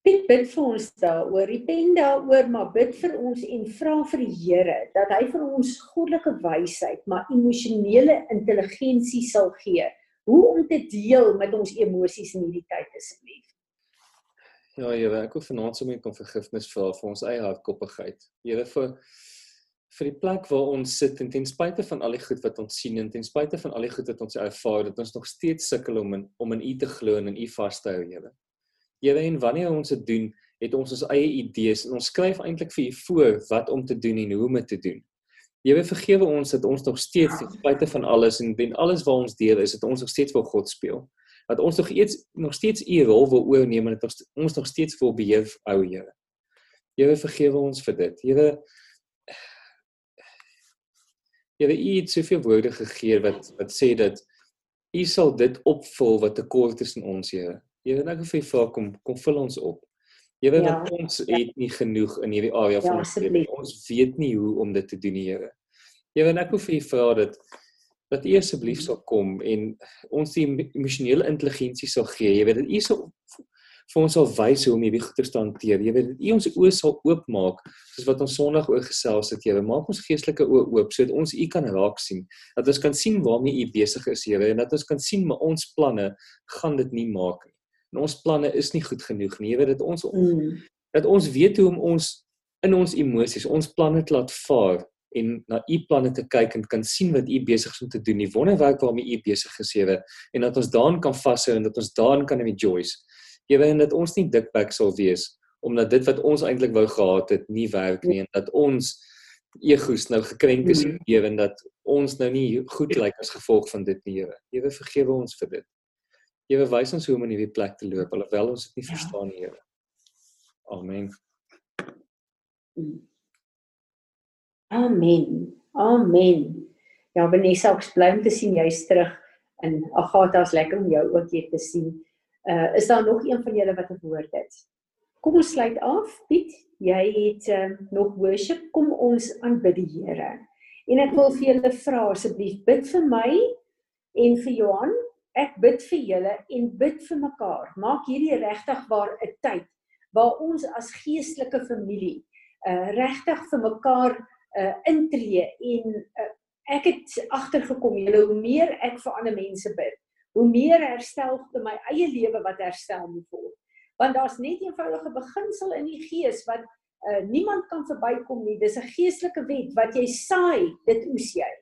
Piet bid vir ons daaroor. Repent daaroor, maar bid vir ons en vra vir die Here dat hy vir ons goddelike wysheid, maar emosionele intelligensie sal gee. Hoe om te deel met ons emosies in hierdie tyd asseblief. Ja, Here, ek wil vanaand sommer kom vergifnis vra vir ons eie hardkoppigheid. Here vir vir die plek waar ons sit en ten spyte van al die goed wat ons sien en ten spyte van al die goed wat ons ervaar, dat ons nog steeds sukkel om in om in U te glo en in U vas te hou, Here. Here en wanneer ons dit doen, het ons ons eie idees en ons skryf eintlik vir U voor wat om te doen en hoe om dit te doen. Here vergewe ons dat ons nog steeds ten spyte van alles en wen alles wat ons deel is, dat ons nog steeds vir God speel. Dat ons nog iets nog steeds U rol wil oorneem en dat ons nog steeds wil beheer hou, Here. Here vergewe ons vir dit. Here Here U het soveel woorde gegee wat wat sê dat U sal dit opvul wat tekort is in ons, Here. Here, wil vir vra kom kom vul ons op. Here, ja, want ons ja. het nie genoeg in hierdie area van ja, ons lewe. Ons weet nie hoe om dit te doen, Here. Here, ek wil vir u vra dat dat u asseblief sal kom en ons die emosionele intelligensie sal gee. Jy weet dat u sal vir ons sal wys hoe om hierdie goeie te hanteer. Jy weet, dat U ons oë sal oopmaak soos wat ons Sondag oor gesels het, Here. Maak ons geestelike oë oop sodat ons U kan raak sien. Dat ons kan sien waarmee U besig is, Here, en dat ons kan sien maar ons planne gaan dit nie maak nie. En ons planne is nie goed genoeg nie. Jy weet dat ons Mm. dat ons weet hoe om ons in ons emosies, ons planne te laat vaar en na u planne te kyk en kan sien wat u besig is om te doen, die wonderwerk waarmee u besig is, Here, en dat ons daarin kan vashou en dat ons daarin kan rejoice. Here, en dat ons nie dikbek sal wees omdat dit wat ons eintlik wou gehad het nie werk nie en dat ons egos nou gekrenk is Mm. Here en dat ons nou nie goed lyk as gevolg van dit nie, Here. Here, vergewe ons vir dit. Here, wys ons hoe om in hierdie plek te loop alhoewel ons dit nie Ja. verstaan nie, Here. Amen. Amen. Amen. Ja, Vanessa, ek's bly om te sien jy's terug in Agatha, is lekker om jou ook hier te sien. Uh is daar nog een van julle wat 'n woord het? Kom ons sluit af. Piet, jy het uh, nog worship. Kom ons aanbid die Here. En ek wil vir julle vra asseblief bid vir my en vir Johan. Ek bid vir julle en bid vir mekaar. Maak hierdie regtig waar 'n tyd waar ons as geestelike familie uh regtig vir mekaar uh intree en uh, ek het agtergekom julle hoe meer ek vir ander mense bid hoe meer herstel in my eie lewe wat herstel moet word. Want daar's net 'n eenvoudige beginsel in die gees wat uh, niemand kan verbykom nie. Dis 'n geestelike wet wat jy saai dit oes jy.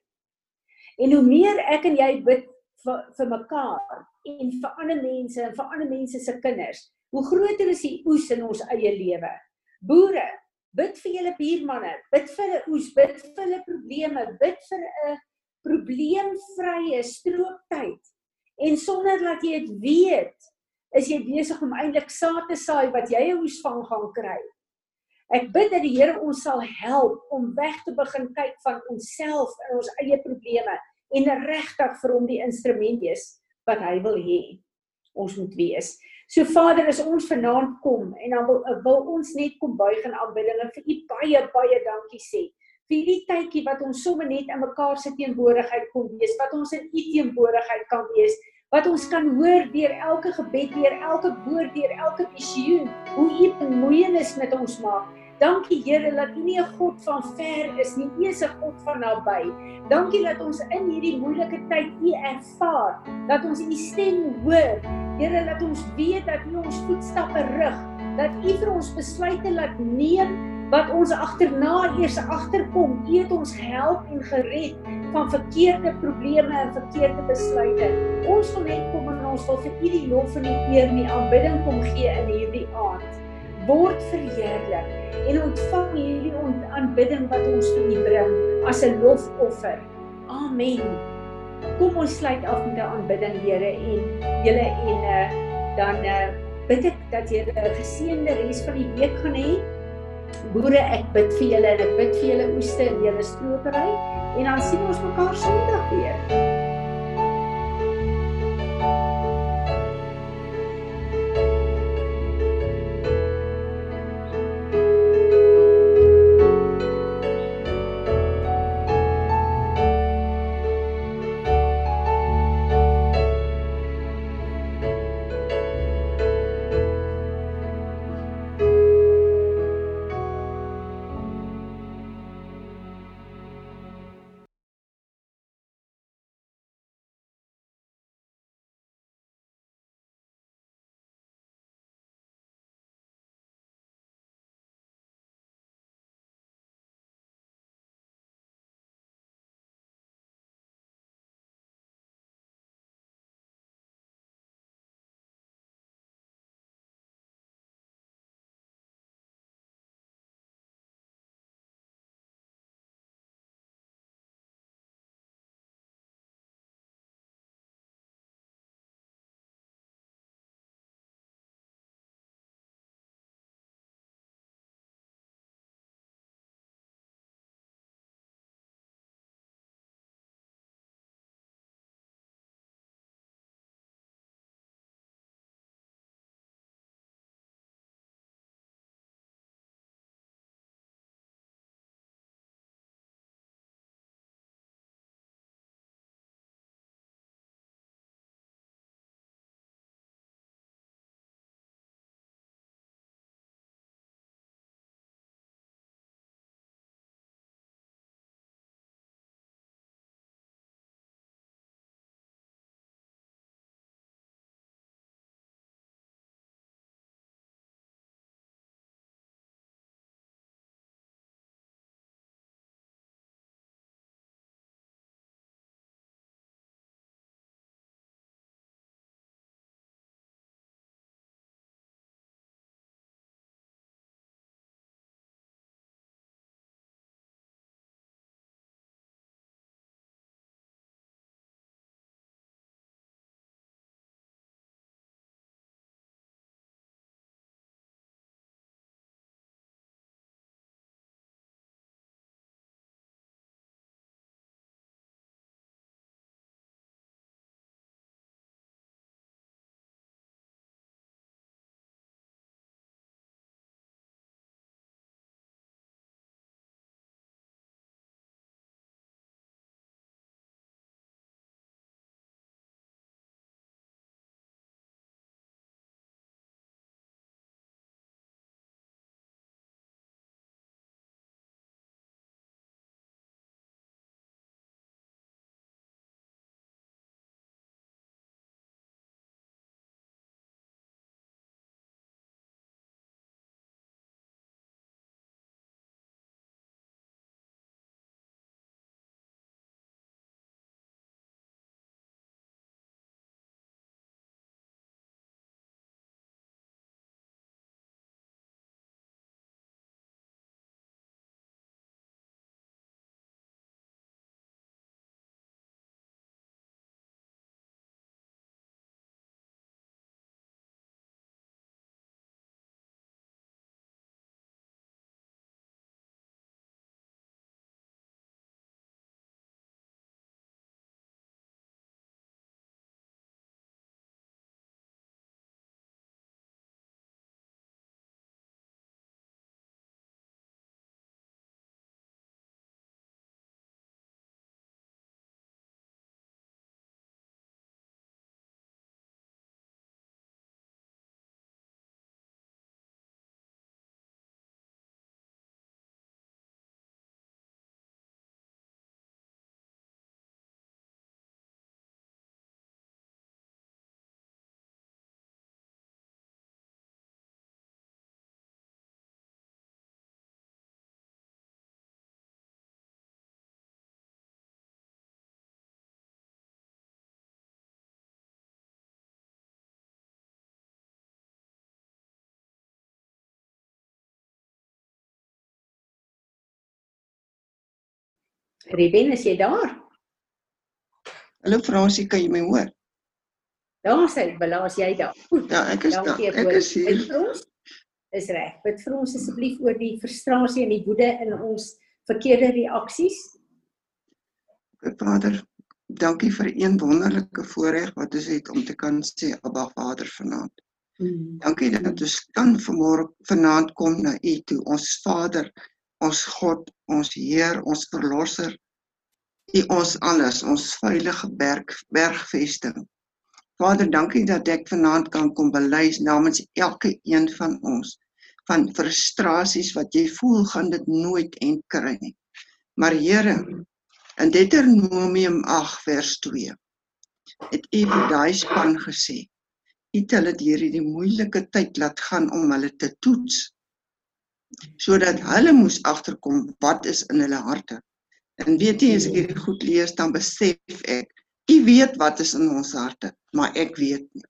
En hoe meer ek en jy bid vir vir mekaar en vir ander mense en vir ander mense se kinders. Hoe groter is die oes in ons eie lewe? Boere bid vir julle buurmanne bid vir hulle oes bid vir hulle probleme bid vir 'n probleemvrye strooptyd en sonder dat jy dit weet is jy besig om eintlik saad te saai wat jy 'n oes van gaan kry. Ek bid dat die Here ons sal help om weg te begin kyk van onsself en ons eie probleme en regtig vir hom die instrument wees wat hy wil hê ons moet wees. So Vader, as ons vanaand kom en dan wil, wil ons net kom buig in aanbidding en vir U baie baie dankie sê vir hierdie tydjie wat ons sommer net in mekaar se teenwoordigheid kon wees, wat ons in U teenwoordigheid kan wees, wat ons kan hoor deur elke gebed, deur elke woord, deur elke visioen, hoe U bemoeienis met ons maak. Dankie Here dat U nie 'n God van ver is nie, U is 'n God van naby. Dankie dat ons in hierdie moeilike tyd U ervaar, dat ons U stem hoor. Here, dat ons weet dat U ons voetstappe rig, dat U vir ons besluite laat neem wat ons agterna eers agterkom. U het ons help en gered van verkeerde probleme en verkeerde besluite. Ons wil net kom en ons wil vir U die lof en die eer en die aanbidding kom gee in hierdie aand. Word verheerlik en ontvang hierdie aanbidding wat ons vir U bring as 'n lofoffer. Amen. Kom ons sluit af met 'n aanbidding Here en julle en uh, dan uh, bid ek dat julle 'n geseënde res van die week gaan hê. Boere, ek bid vir julle en ek bid vir julle oeste en julle stropery en dan sien ons mekaar Sondag weer. Reben, is jy daar? Hallo Fransie, kan jy my hoor? Daar sê Bella, as jy daar. Goed. Ja, ek is daar. Ek is hier. Bid vir ons. Is reg. Bid vir ons asseblief oor die frustrasie en die woede in ons verkeerde reaksies. Vader, dankie vir een wonderlike voorreg wat ons het om te kan sê Abba Vader vanaand. Mm. Dankie dat ons kan vanmôre vanaand kom na U toe, ons Vader, ons God, ons Heer, ons verlosser. U ons alles, ons veilige berg bergvesting. Vader, dankie dat ek vanaand kan kom bely namens elke een van ons van frustrasies wat jy voel gaan dit nooit en kry nie. Maar Here, in Deuteronomium 8 vers 2 het U vir daai span gesê: U het hulle deur hierdie moeilike tyd laat gaan om hulle te toets sodat hulle moes agterkom wat is in hulle harte. En weet jy as ek hierdie goed lees dan besef ek U weet wat is in ons harte, maar ek weet nie.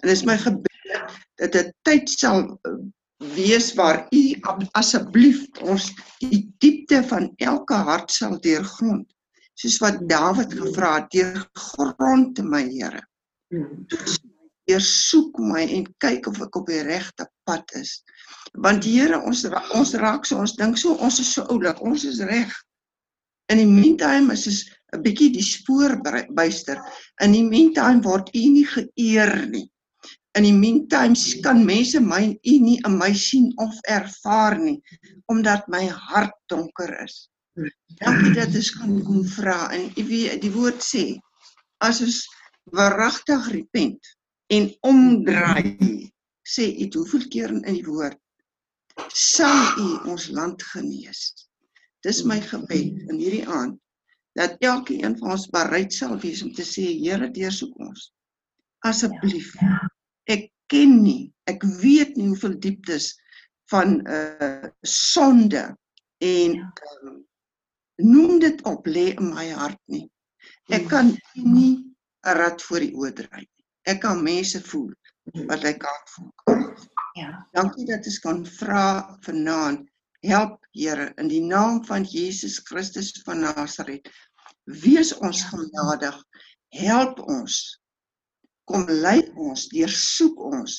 En dit is my gebed dat dit tyd sal uh, wees waar U asseblief ons die diepte van elke hart sal deurgrond. Soos wat Dawid gevra het, deurgrond my Here. Toets my, deursoek my en kyk of ek op die regte pad is. Want Here, ons ons raak so, ons dink so, ons is so oulik, ons is reg. In die meantime is ons 'n bietjie die spoor byster. In die meantime word U nie geëer nie. In die meantime kan mense my U nie in my sien of ervaar nie omdat my hart donker is. Dankie dat ons kan kom vra en U weet die woord sê as ons waaragtig repent en omdraai sê U hoeveel keer in die woord sal U ons land genees. Dis my gebed in hierdie aand dat elkeen van ons bereid sal wees om te sê Here deursoek ons. Asseblief. Ek ken nie, ek weet nie hoeveel dieptes van uh sonde en um, noem dit op lê in my hart nie. Ek kan nie 'n rad voor die oë nie. Ek kan mense voel wat ek kan voel. Ja. Dankie dat ons kan vra vanaand. Help Here in die naam van Jesus Christus van Nasaret. Wees ons genadig. Help ons. Kom lei ons, deursoek ons.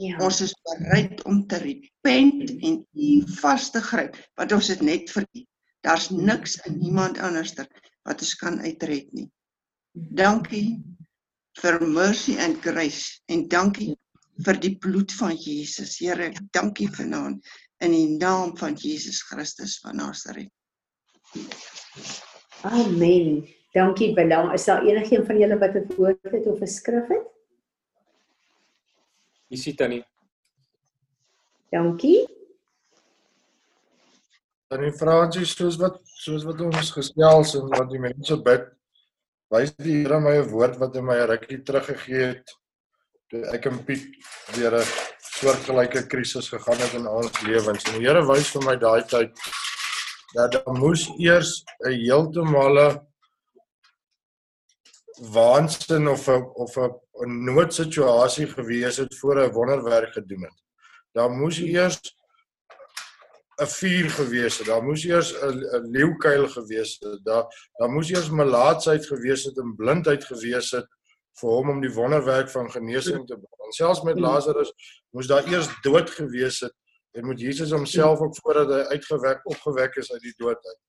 Ja. Ons is bereid om te repent en U vas te gryp, want ons het net vir U. Daar's niks en niemand anderster wat ons kan uitred nie. Dankie vir mercy and grace en dankie vir die bloed van Jesus. Here, ek dankie vanaand in die naam van Jesus Christus van Nasaret. Amen. Dankie Bella. Is daar enigiemand van julle wat 'n woord het of 'n skrif het? Jy sien tannie. Dankie. Dan die Fransie soos wat soos wat ons gesels en wat die mense bid, wys die Here my 'n woord wat hy my 'n rukkie teruggegee het toe ek en Piet deur 'n soortgelyke krisis gegaan het in ons lewens. En die Here wys vir my daai tyd dat daar moes eers 'n heeltemale waansin of 'n of 'n 'n noodsituasie gewees het voor hy wonderwerk gedoen het. Daar moes eers 'n vuur gewees het. Daar moes eers 'n leeukuil gewees het. Daar daar moes eers melaatsheid gewees het en blindheid gewees het vir hom om die wonderwerk van genesing te bring. En selfs met Lazarus moes daar eers dood gewees het en moet Jesus homself ook voordat hy uitgewek opgewek is uit die dood uit.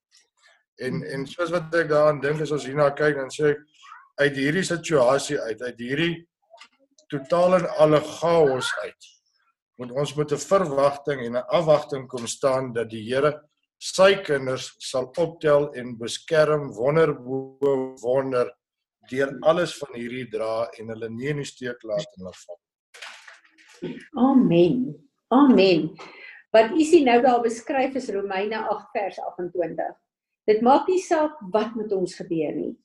En en soos wat ek daaraan dink as ons hierna kyk dan sê ek uit hierdie situasie uit, uit hierdie totaal en alle chaos uit moet ons met 'n verwagting en 'n afwagting kom staan dat die Here sy kinders sal optel en beskerm wonder bo wonder deur alles van hierdie dra en hulle nie in die steek laat en laat val. Amen. Amen. Wat u sien nou daar beskryf is Romeine 8 vers 28. Dit maak nie saak wat met ons gebeur nie.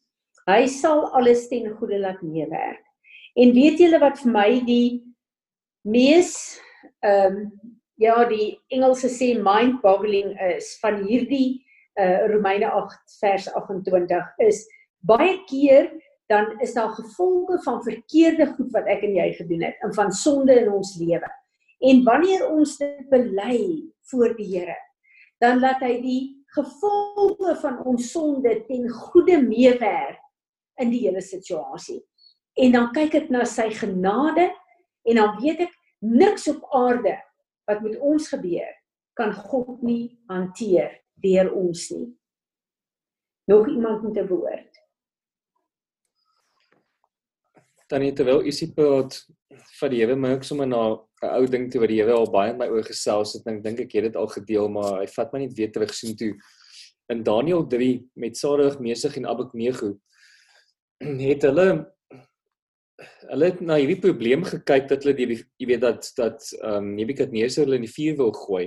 Hy sal alles ten goeie laat meewerk. En weet julle wat vir my die mees ehm um, ja, die Engelse sê mind-boggling is van hierdie uh Romeine 8 vers 28 is baie keer dan is daar gevolge van verkeerde goed wat ek en jy gedoen het en van sonde in ons lewe. En wanneer ons dit bely voor die Here, dan laat hy die gevolge van ons sonde ten goeie meewerk in die hele situasie. En dan kyk ek na sy genade en dan weet ek niks op aarde wat met ons gebeur kan God nie hanteer deur ons nie. Nog iemand met 'n woord. Dan net terwyl Isie praat van die Here, my ook sommer na 'n ou ding toe wat die Here al baie in my oë gesels het en ek dink ek het dit al gedeel, maar hy vat my net weer terug sien toe in Daniël 3 met Sadrag, Mesig en Abednego het hulle hulle het na hierdie probleem gekyk dat hulle die jy weet dat dat ehm um, Nebukadneser hulle in die vuur wil gooi.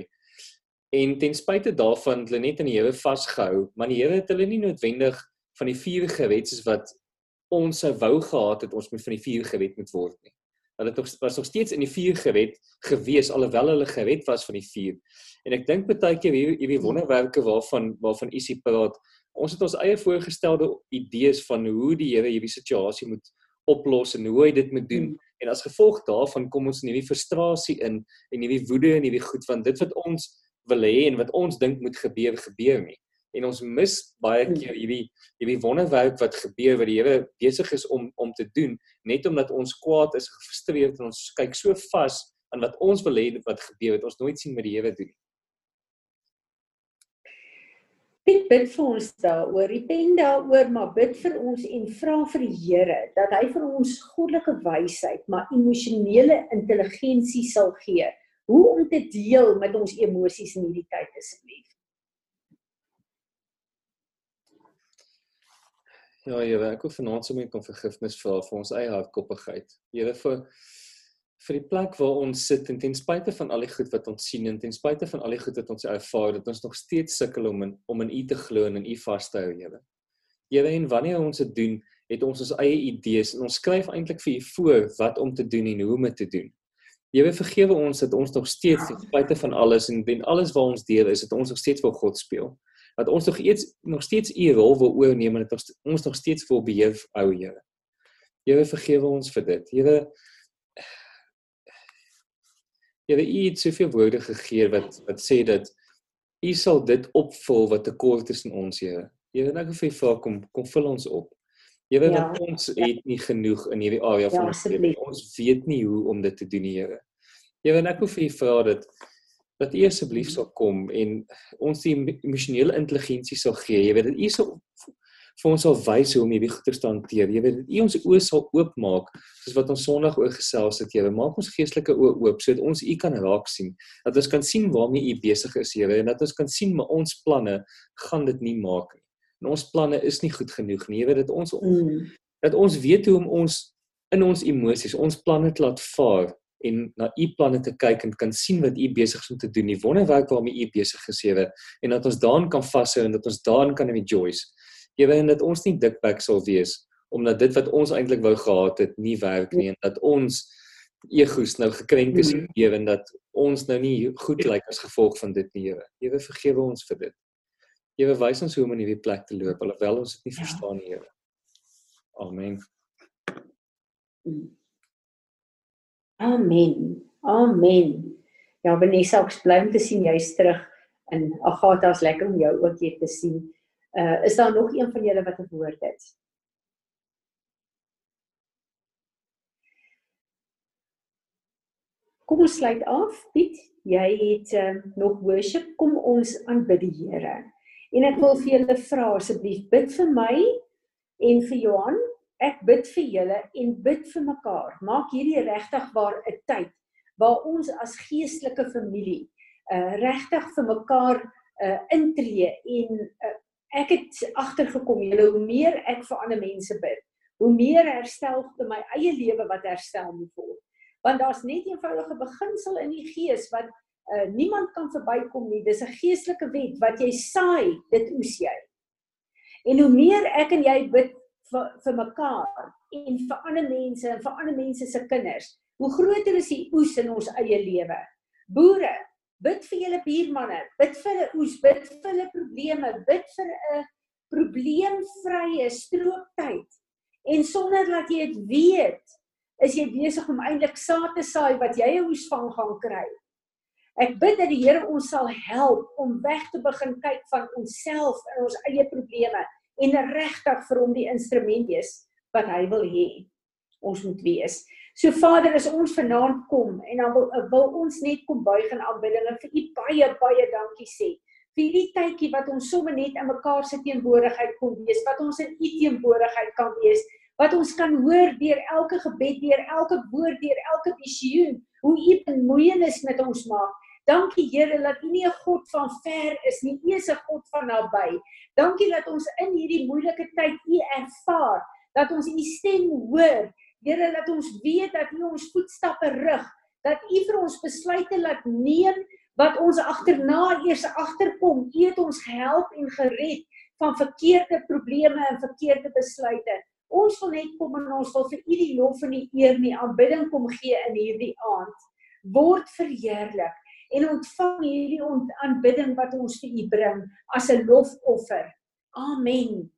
En ten spyte daarvan hulle net aan die Here vasgehou, maar die Here het hulle nie noodwendig van die vuur gered soos wat ons sou wou gehad het ons moet van die vuur gered moet word nie. Hulle het nog was nog steeds in die vuur gered gewees alhoewel hulle gered was van die vuur. En ek dink baie keer hierdie hierdie wonderwerke waarvan waarvan Isie praat, ons het ons eie voorgestelde idees van hoe die Here hierdie situasie moet oplos en hoe hy dit moet doen. Hmm. En as gevolg daarvan kom ons in hierdie frustrasie in en hierdie woede en hierdie goed van dit wat ons wil hê en wat ons dink moet gebeur gebeur nie. En ons mis baie hmm. keer hierdie hierdie wonderwerk wat gebeur wat die Here besig is om om te doen net omdat ons kwaad is, gefrustreerd en ons kyk so vas aan wat ons wil hê wat gebeur het ons nooit sien wat die Here doen nie. Piet bid vir ons daaroor. Repent daaroor, maar bid vir ons en vra vir die Here dat hy vir ons goddelike wysheid, maar emosionele intelligensie sal gee. Hoe om te deel met ons emosies in hierdie tyd asseblief. Ja, Here, ek wil vanaand sommer kom vergifnis vra vir ons eie hardkoppigheid. Here vir vir die plek waar ons sit en ten spyte van al die goed wat ons sien en ten spyte van al die goed wat ons ervaar dat ons nog steeds sukkel om in, om in U te glo en in U vas te hou, Here. Here, en wanneer ons dit doen, het ons ons eie idees en ons skryf eintlik vir U voor wat om te doen en hoe om dit te doen. Here, vergewe ons dat ons nog steeds ten spyte van alles en en alles wat ons deel is, dat ons nog steeds vir God speel. Dat ons nog iets nog steeds U rol wil oorneem en dat ons, ons nog steeds wil beheer hou, Here. Here, vergewe ons vir dit. Here, Here, U het soveel woorde gegee wat wat sê dat U sal dit opvul wat tekort is in ons, Here. Here, ek wil vir U vra kom kom vul ons op. Here, ja, want ons ja. het nie genoeg in hierdie area van ja, ons lewe. Ons weet nie hoe om dit te doen, Here. Here, ek wil vir U vra dat dat U asseblief sal kom en ons die emosionele intelligensie sal gee. Jy weet dat U sal vir ons sal wys hoe om hierdie goeie te hanteer. Jy weet, U ons oë sal oopmaak soos wat ons Sondag oor gesels het, Here. Maak ons geestelike oë oop sodat ons U kan raak sien. Dat ons kan sien waarmee U besig is, Here, en dat ons kan sien maar ons planne gaan dit nie maak nie. En ons planne is nie goed genoeg nie. Jy weet dit ons mm. dat ons weet hoe om ons in ons emosies, ons planne te laat vaar en na u planne te kyk en kan sien wat u besig is om te doen, die wonderwerk waarmee u besig gesewe en dat ons daarin kan vashou en dat ons daarin kan rejoice. Here en dat ons nie dikbek sal wees omdat dit wat ons eintlik wou gehad het nie werk nie en dat ons egos nou gekrenk is mm. Here en dat ons nou nie goed lyk as gevolg van dit nie Here. Here vergewe ons vir dit. Here wys ons hoe om in hierdie plek te loop alhoewel ons dit nie ja. verstaan nie Here. Amen. Amen. Amen. Ja, Vanessa, ek bly om te sien jy's terug in Agatha's lekker om jou ook hier te sien. Uh is daar nog een van julle wat 'n woord het? Kom ons sluit af. Piet, jy het uh, nog worship. Kom ons aanbid die Here. En ek wil vir julle vra asseblief bid vir my en vir Johan. Ek bid vir julle en bid vir mekaar. Maak hierdie regtig waar 'n tyd waar ons as geestelike familie uh regtig vir mekaar uh intree en uh, ek het agtergekom julle hoe meer ek vir ander mense bid, hoe meer herstel in my eie lewe wat herstel moet word. Want daar's net 'n eenvoudige beginsel in die gees wat uh, niemand kan verbykom nie. Dis 'n geestelike wet wat jy saai, dit oes jy. En hoe meer ek en jy bid vir vir mekaar en vir ander mense en vir ander mense se kinders, hoe groter is die oes in ons eie lewe. Boere, Bid vir julle buurmanne, bid vir hulle oes, bid vir hulle probleme, bid vir 'n probleemvrye strooptyd. En sonder dat jy dit weet, is jy besig om eintlik saad te saai wat jy 'n oes van gaan kry. Ek bid dat die Here ons sal help om weg te begin kyk van onsself en ons eie probleme en regtig vir hom die instrument wees wat hy wil hê ons moet wees. So Vader, as ons vanaand kom en dan wil, wil ons net kom buig in aanbidding en vir U baie baie dankie sê vir hierdie tydjie wat ons sommer net in mekaar se teenwoordigheid kon wees, wat ons in U teenwoordigheid kan wees, wat ons kan hoor deur elke gebed, deur elke woord, deur elke visioen, hoe U bemoeienis met ons maak. Dankie Here dat U nie 'n God van ver is nie, U is 'n God van naby. Dankie dat ons in hierdie moeilike tyd U ervaar, dat ons U stem hoor. Here, dat ons weet dat U ons voetstappe rig, dat U vir ons besluite laat neem wat ons agterna eers agterkom. U het ons gehelp en gered van verkeerde probleme en verkeerde besluite. Ons wil net kom en ons wil vir U die lof en die eer en die aanbidding kom gee in hierdie aand. Word verheerlik en ontvang hierdie aanbidding wat ons vir U bring as 'n lofoffer. Amen.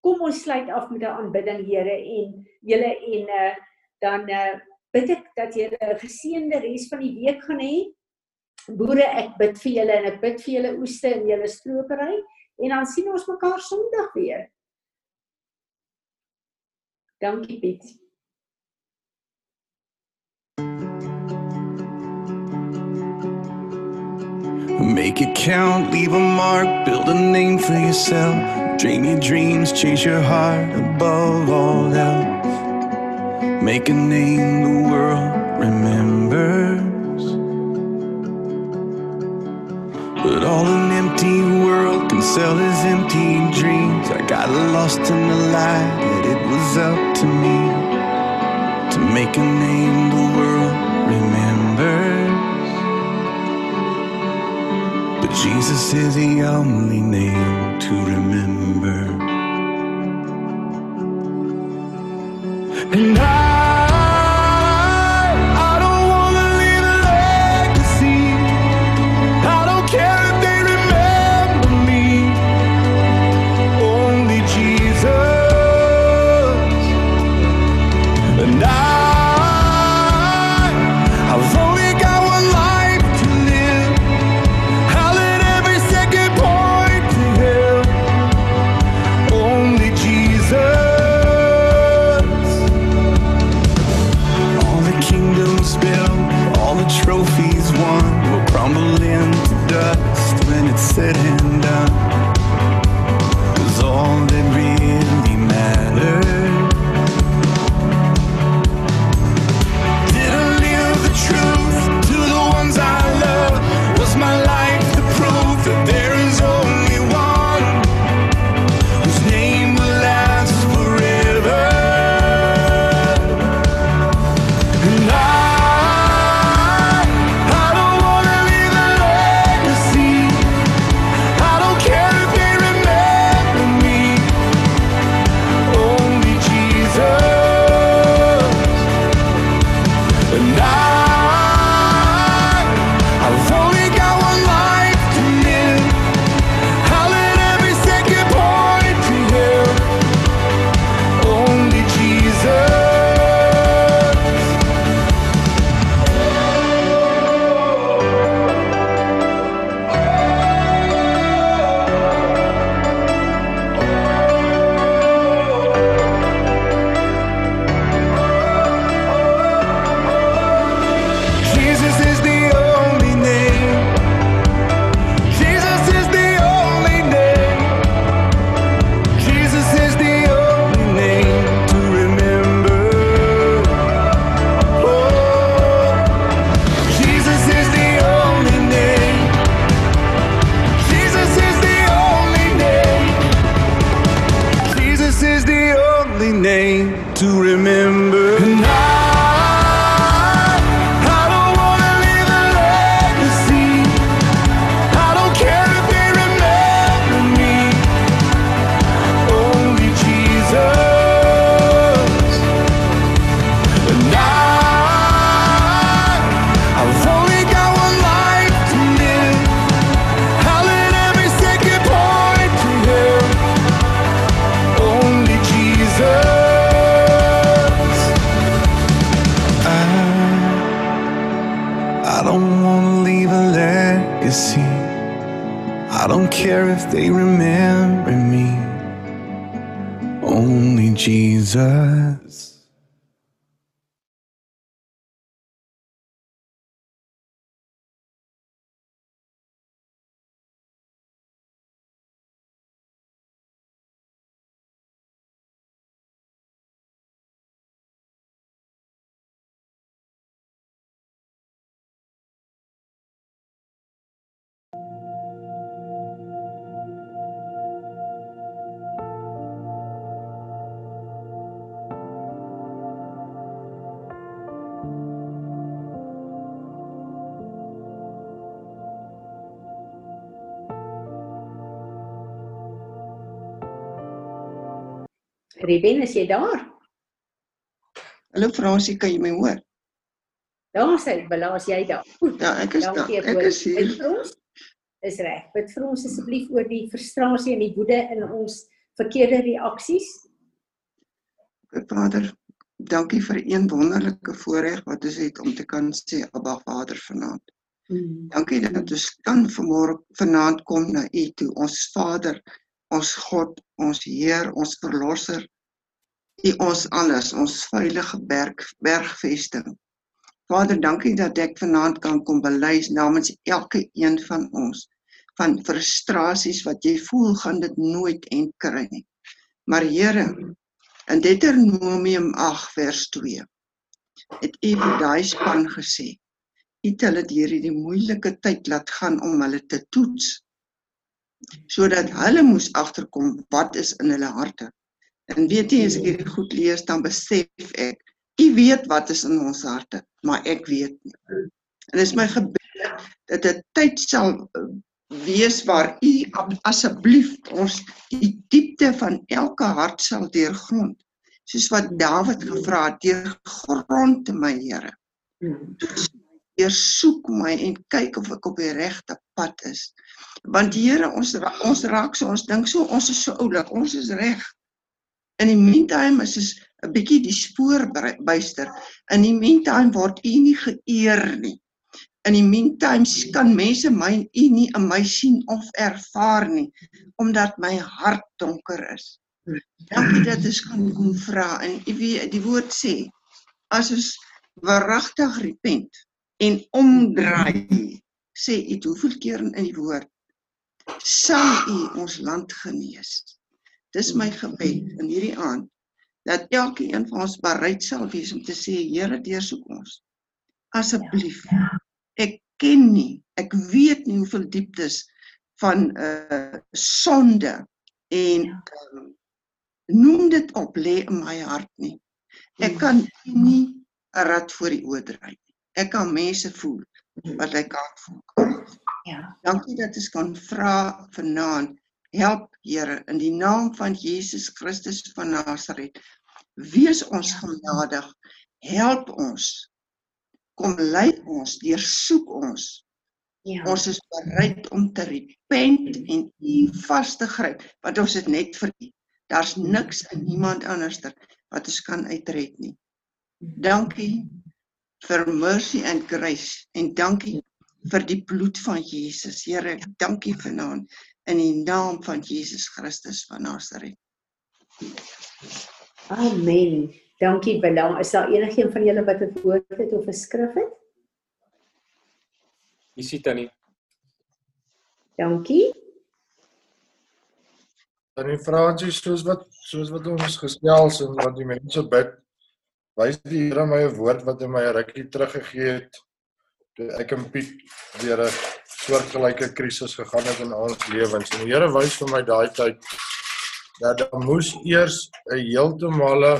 Kom ons sluit af met 'n aanbidding Here en julle en uh, dan uh, bid ek dat julle 'n geseënde res van die week gaan hê. Boere, ek bid vir julle en ek bid vir julle oeste en julle stropery en dan sien ons mekaar Sondag weer. Dankie Piet. Make it count, leave a mark, build a name for yourself. Dream your dreams, chase your heart above all else. Make a name the world remembers. But all an empty world can sell is empty dreams. I got lost in the light, that it was up to me to make a name the world Jesus is the only name to remember. And I, Ruben, is jy daar? Hallo Fransie, kan jy my hoor? Daar sê Belaas jy daar. Goed. Ja, ek is daar. Ek is hier. ons. Is reg. Bid vir ons asseblief oor die frustrasie en die woede in ons verkeerde reaksies. Vader, dankie vir een wonderlike voorreg wat ons het om te kan sê Abba Vader vanaand. Dankie dat ons kan vanmôre vanaand kom na U toe, ons Vader, ons God, ons Heer, ons verlosser. U ons alles, ons veilige berg bergvesting. Vader, dankie dat ek vanaand kan kom bely namens elke een van ons van frustrasies wat jy voel gaan dit nooit en kry nie. Maar Here, in Deuteronomium 8 vers 2 het U vir daai span gesê: U het hulle deur hierdie moeilike tyd laat gaan om hulle te toets sodat hulle moes agterkom wat is in hulle harte. En weet jy as ek hierdie goed lees dan besef ek U weet wat is in ons harte, maar ek weet nie. En dit is my gebed dat dit tyd sal uh, wees waar U asseblief ons die diepte van elke hart sal deurgrond. Soos wat Dawid gevra het, deurgrond my Here. Deursoek my en kyk of ek op die regte pad is. Want Here, ons ons raak so, ons dink so, ons is so oulik, ons is reg. In die meantime is ons 'n bietjie die spoor byster. In die meantime word U nie geëer nie. In die meantime kan mense my U nie in my sien of ervaar nie omdat my hart donker is. Dankie dat ons kan kom vra en U weet die woord sê as ons waaragtig repent en omdraai sê U hoeveel keer in die woord sal U ons land genees. Dis my gebed in hierdie aand dat elkeen van ons bereid sal wees om te sê Here deursoek ons. Asseblief. Ek ken nie, ek weet nie hoeveel dieptes van uh sonde en um, noem dit op lê in my hart nie. Ek kan nie 'n rad voor die oë draai nie. Ek kan mense voel wat ek kan voel. Ja. Dankie dat ons kan vra vanaand. Help Here in die naam van Jesus Christus van Nasaret. Wees ons genadig. Help ons. Kom lei ons, deursoek ons. Ja. Ons is bereid om te repent en U vas te gryp, want ons het net vir U. Daar's niks en niemand anderster wat ons kan uitred nie. Dankie vir mercy and grace en dankie vir die bloed van Jesus. Here, ek dankie vanaand in die naam van Jesus Christus van Nasaret. Amen. Dankie Bella. Is daar enigiemand van julle wat 'n woord het of 'n skrif het? Jy sien tannie. Dankie. Dan die Fransie soos wat soos wat ons gesels en wat die mense bid, wys die Here my 'n woord wat hy my 'n rukkie teruggegee het toe ek en Piet deur 'n soortgelyke krisis gegaan het in ons lewens. En die Here wys vir my daai tyd dat daar moes eers 'n heeltemale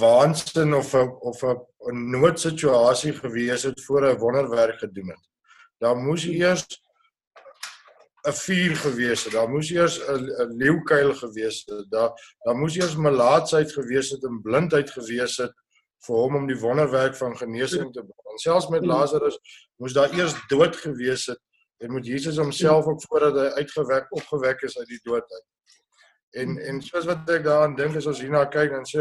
waansin of 'n of 'n 'n noodsituasie gewees het voor hy wonderwerk gedoen het. Daar moes eers 'n vuur gewees het. Daar moes eers 'n 'n leeukuil gewees het. Daar daar moes eers melaatsheid gewees het en blindheid gewees het vir hom om die wonderwerk van genesing te bring. Selfs met Lazarus moes daar eers dood gewees het en moet Jesus homself ook voordat hy uitgewek opgewek is uit die dood uit. En en soos wat ek daaraan dink as ons hierna kyk dan sê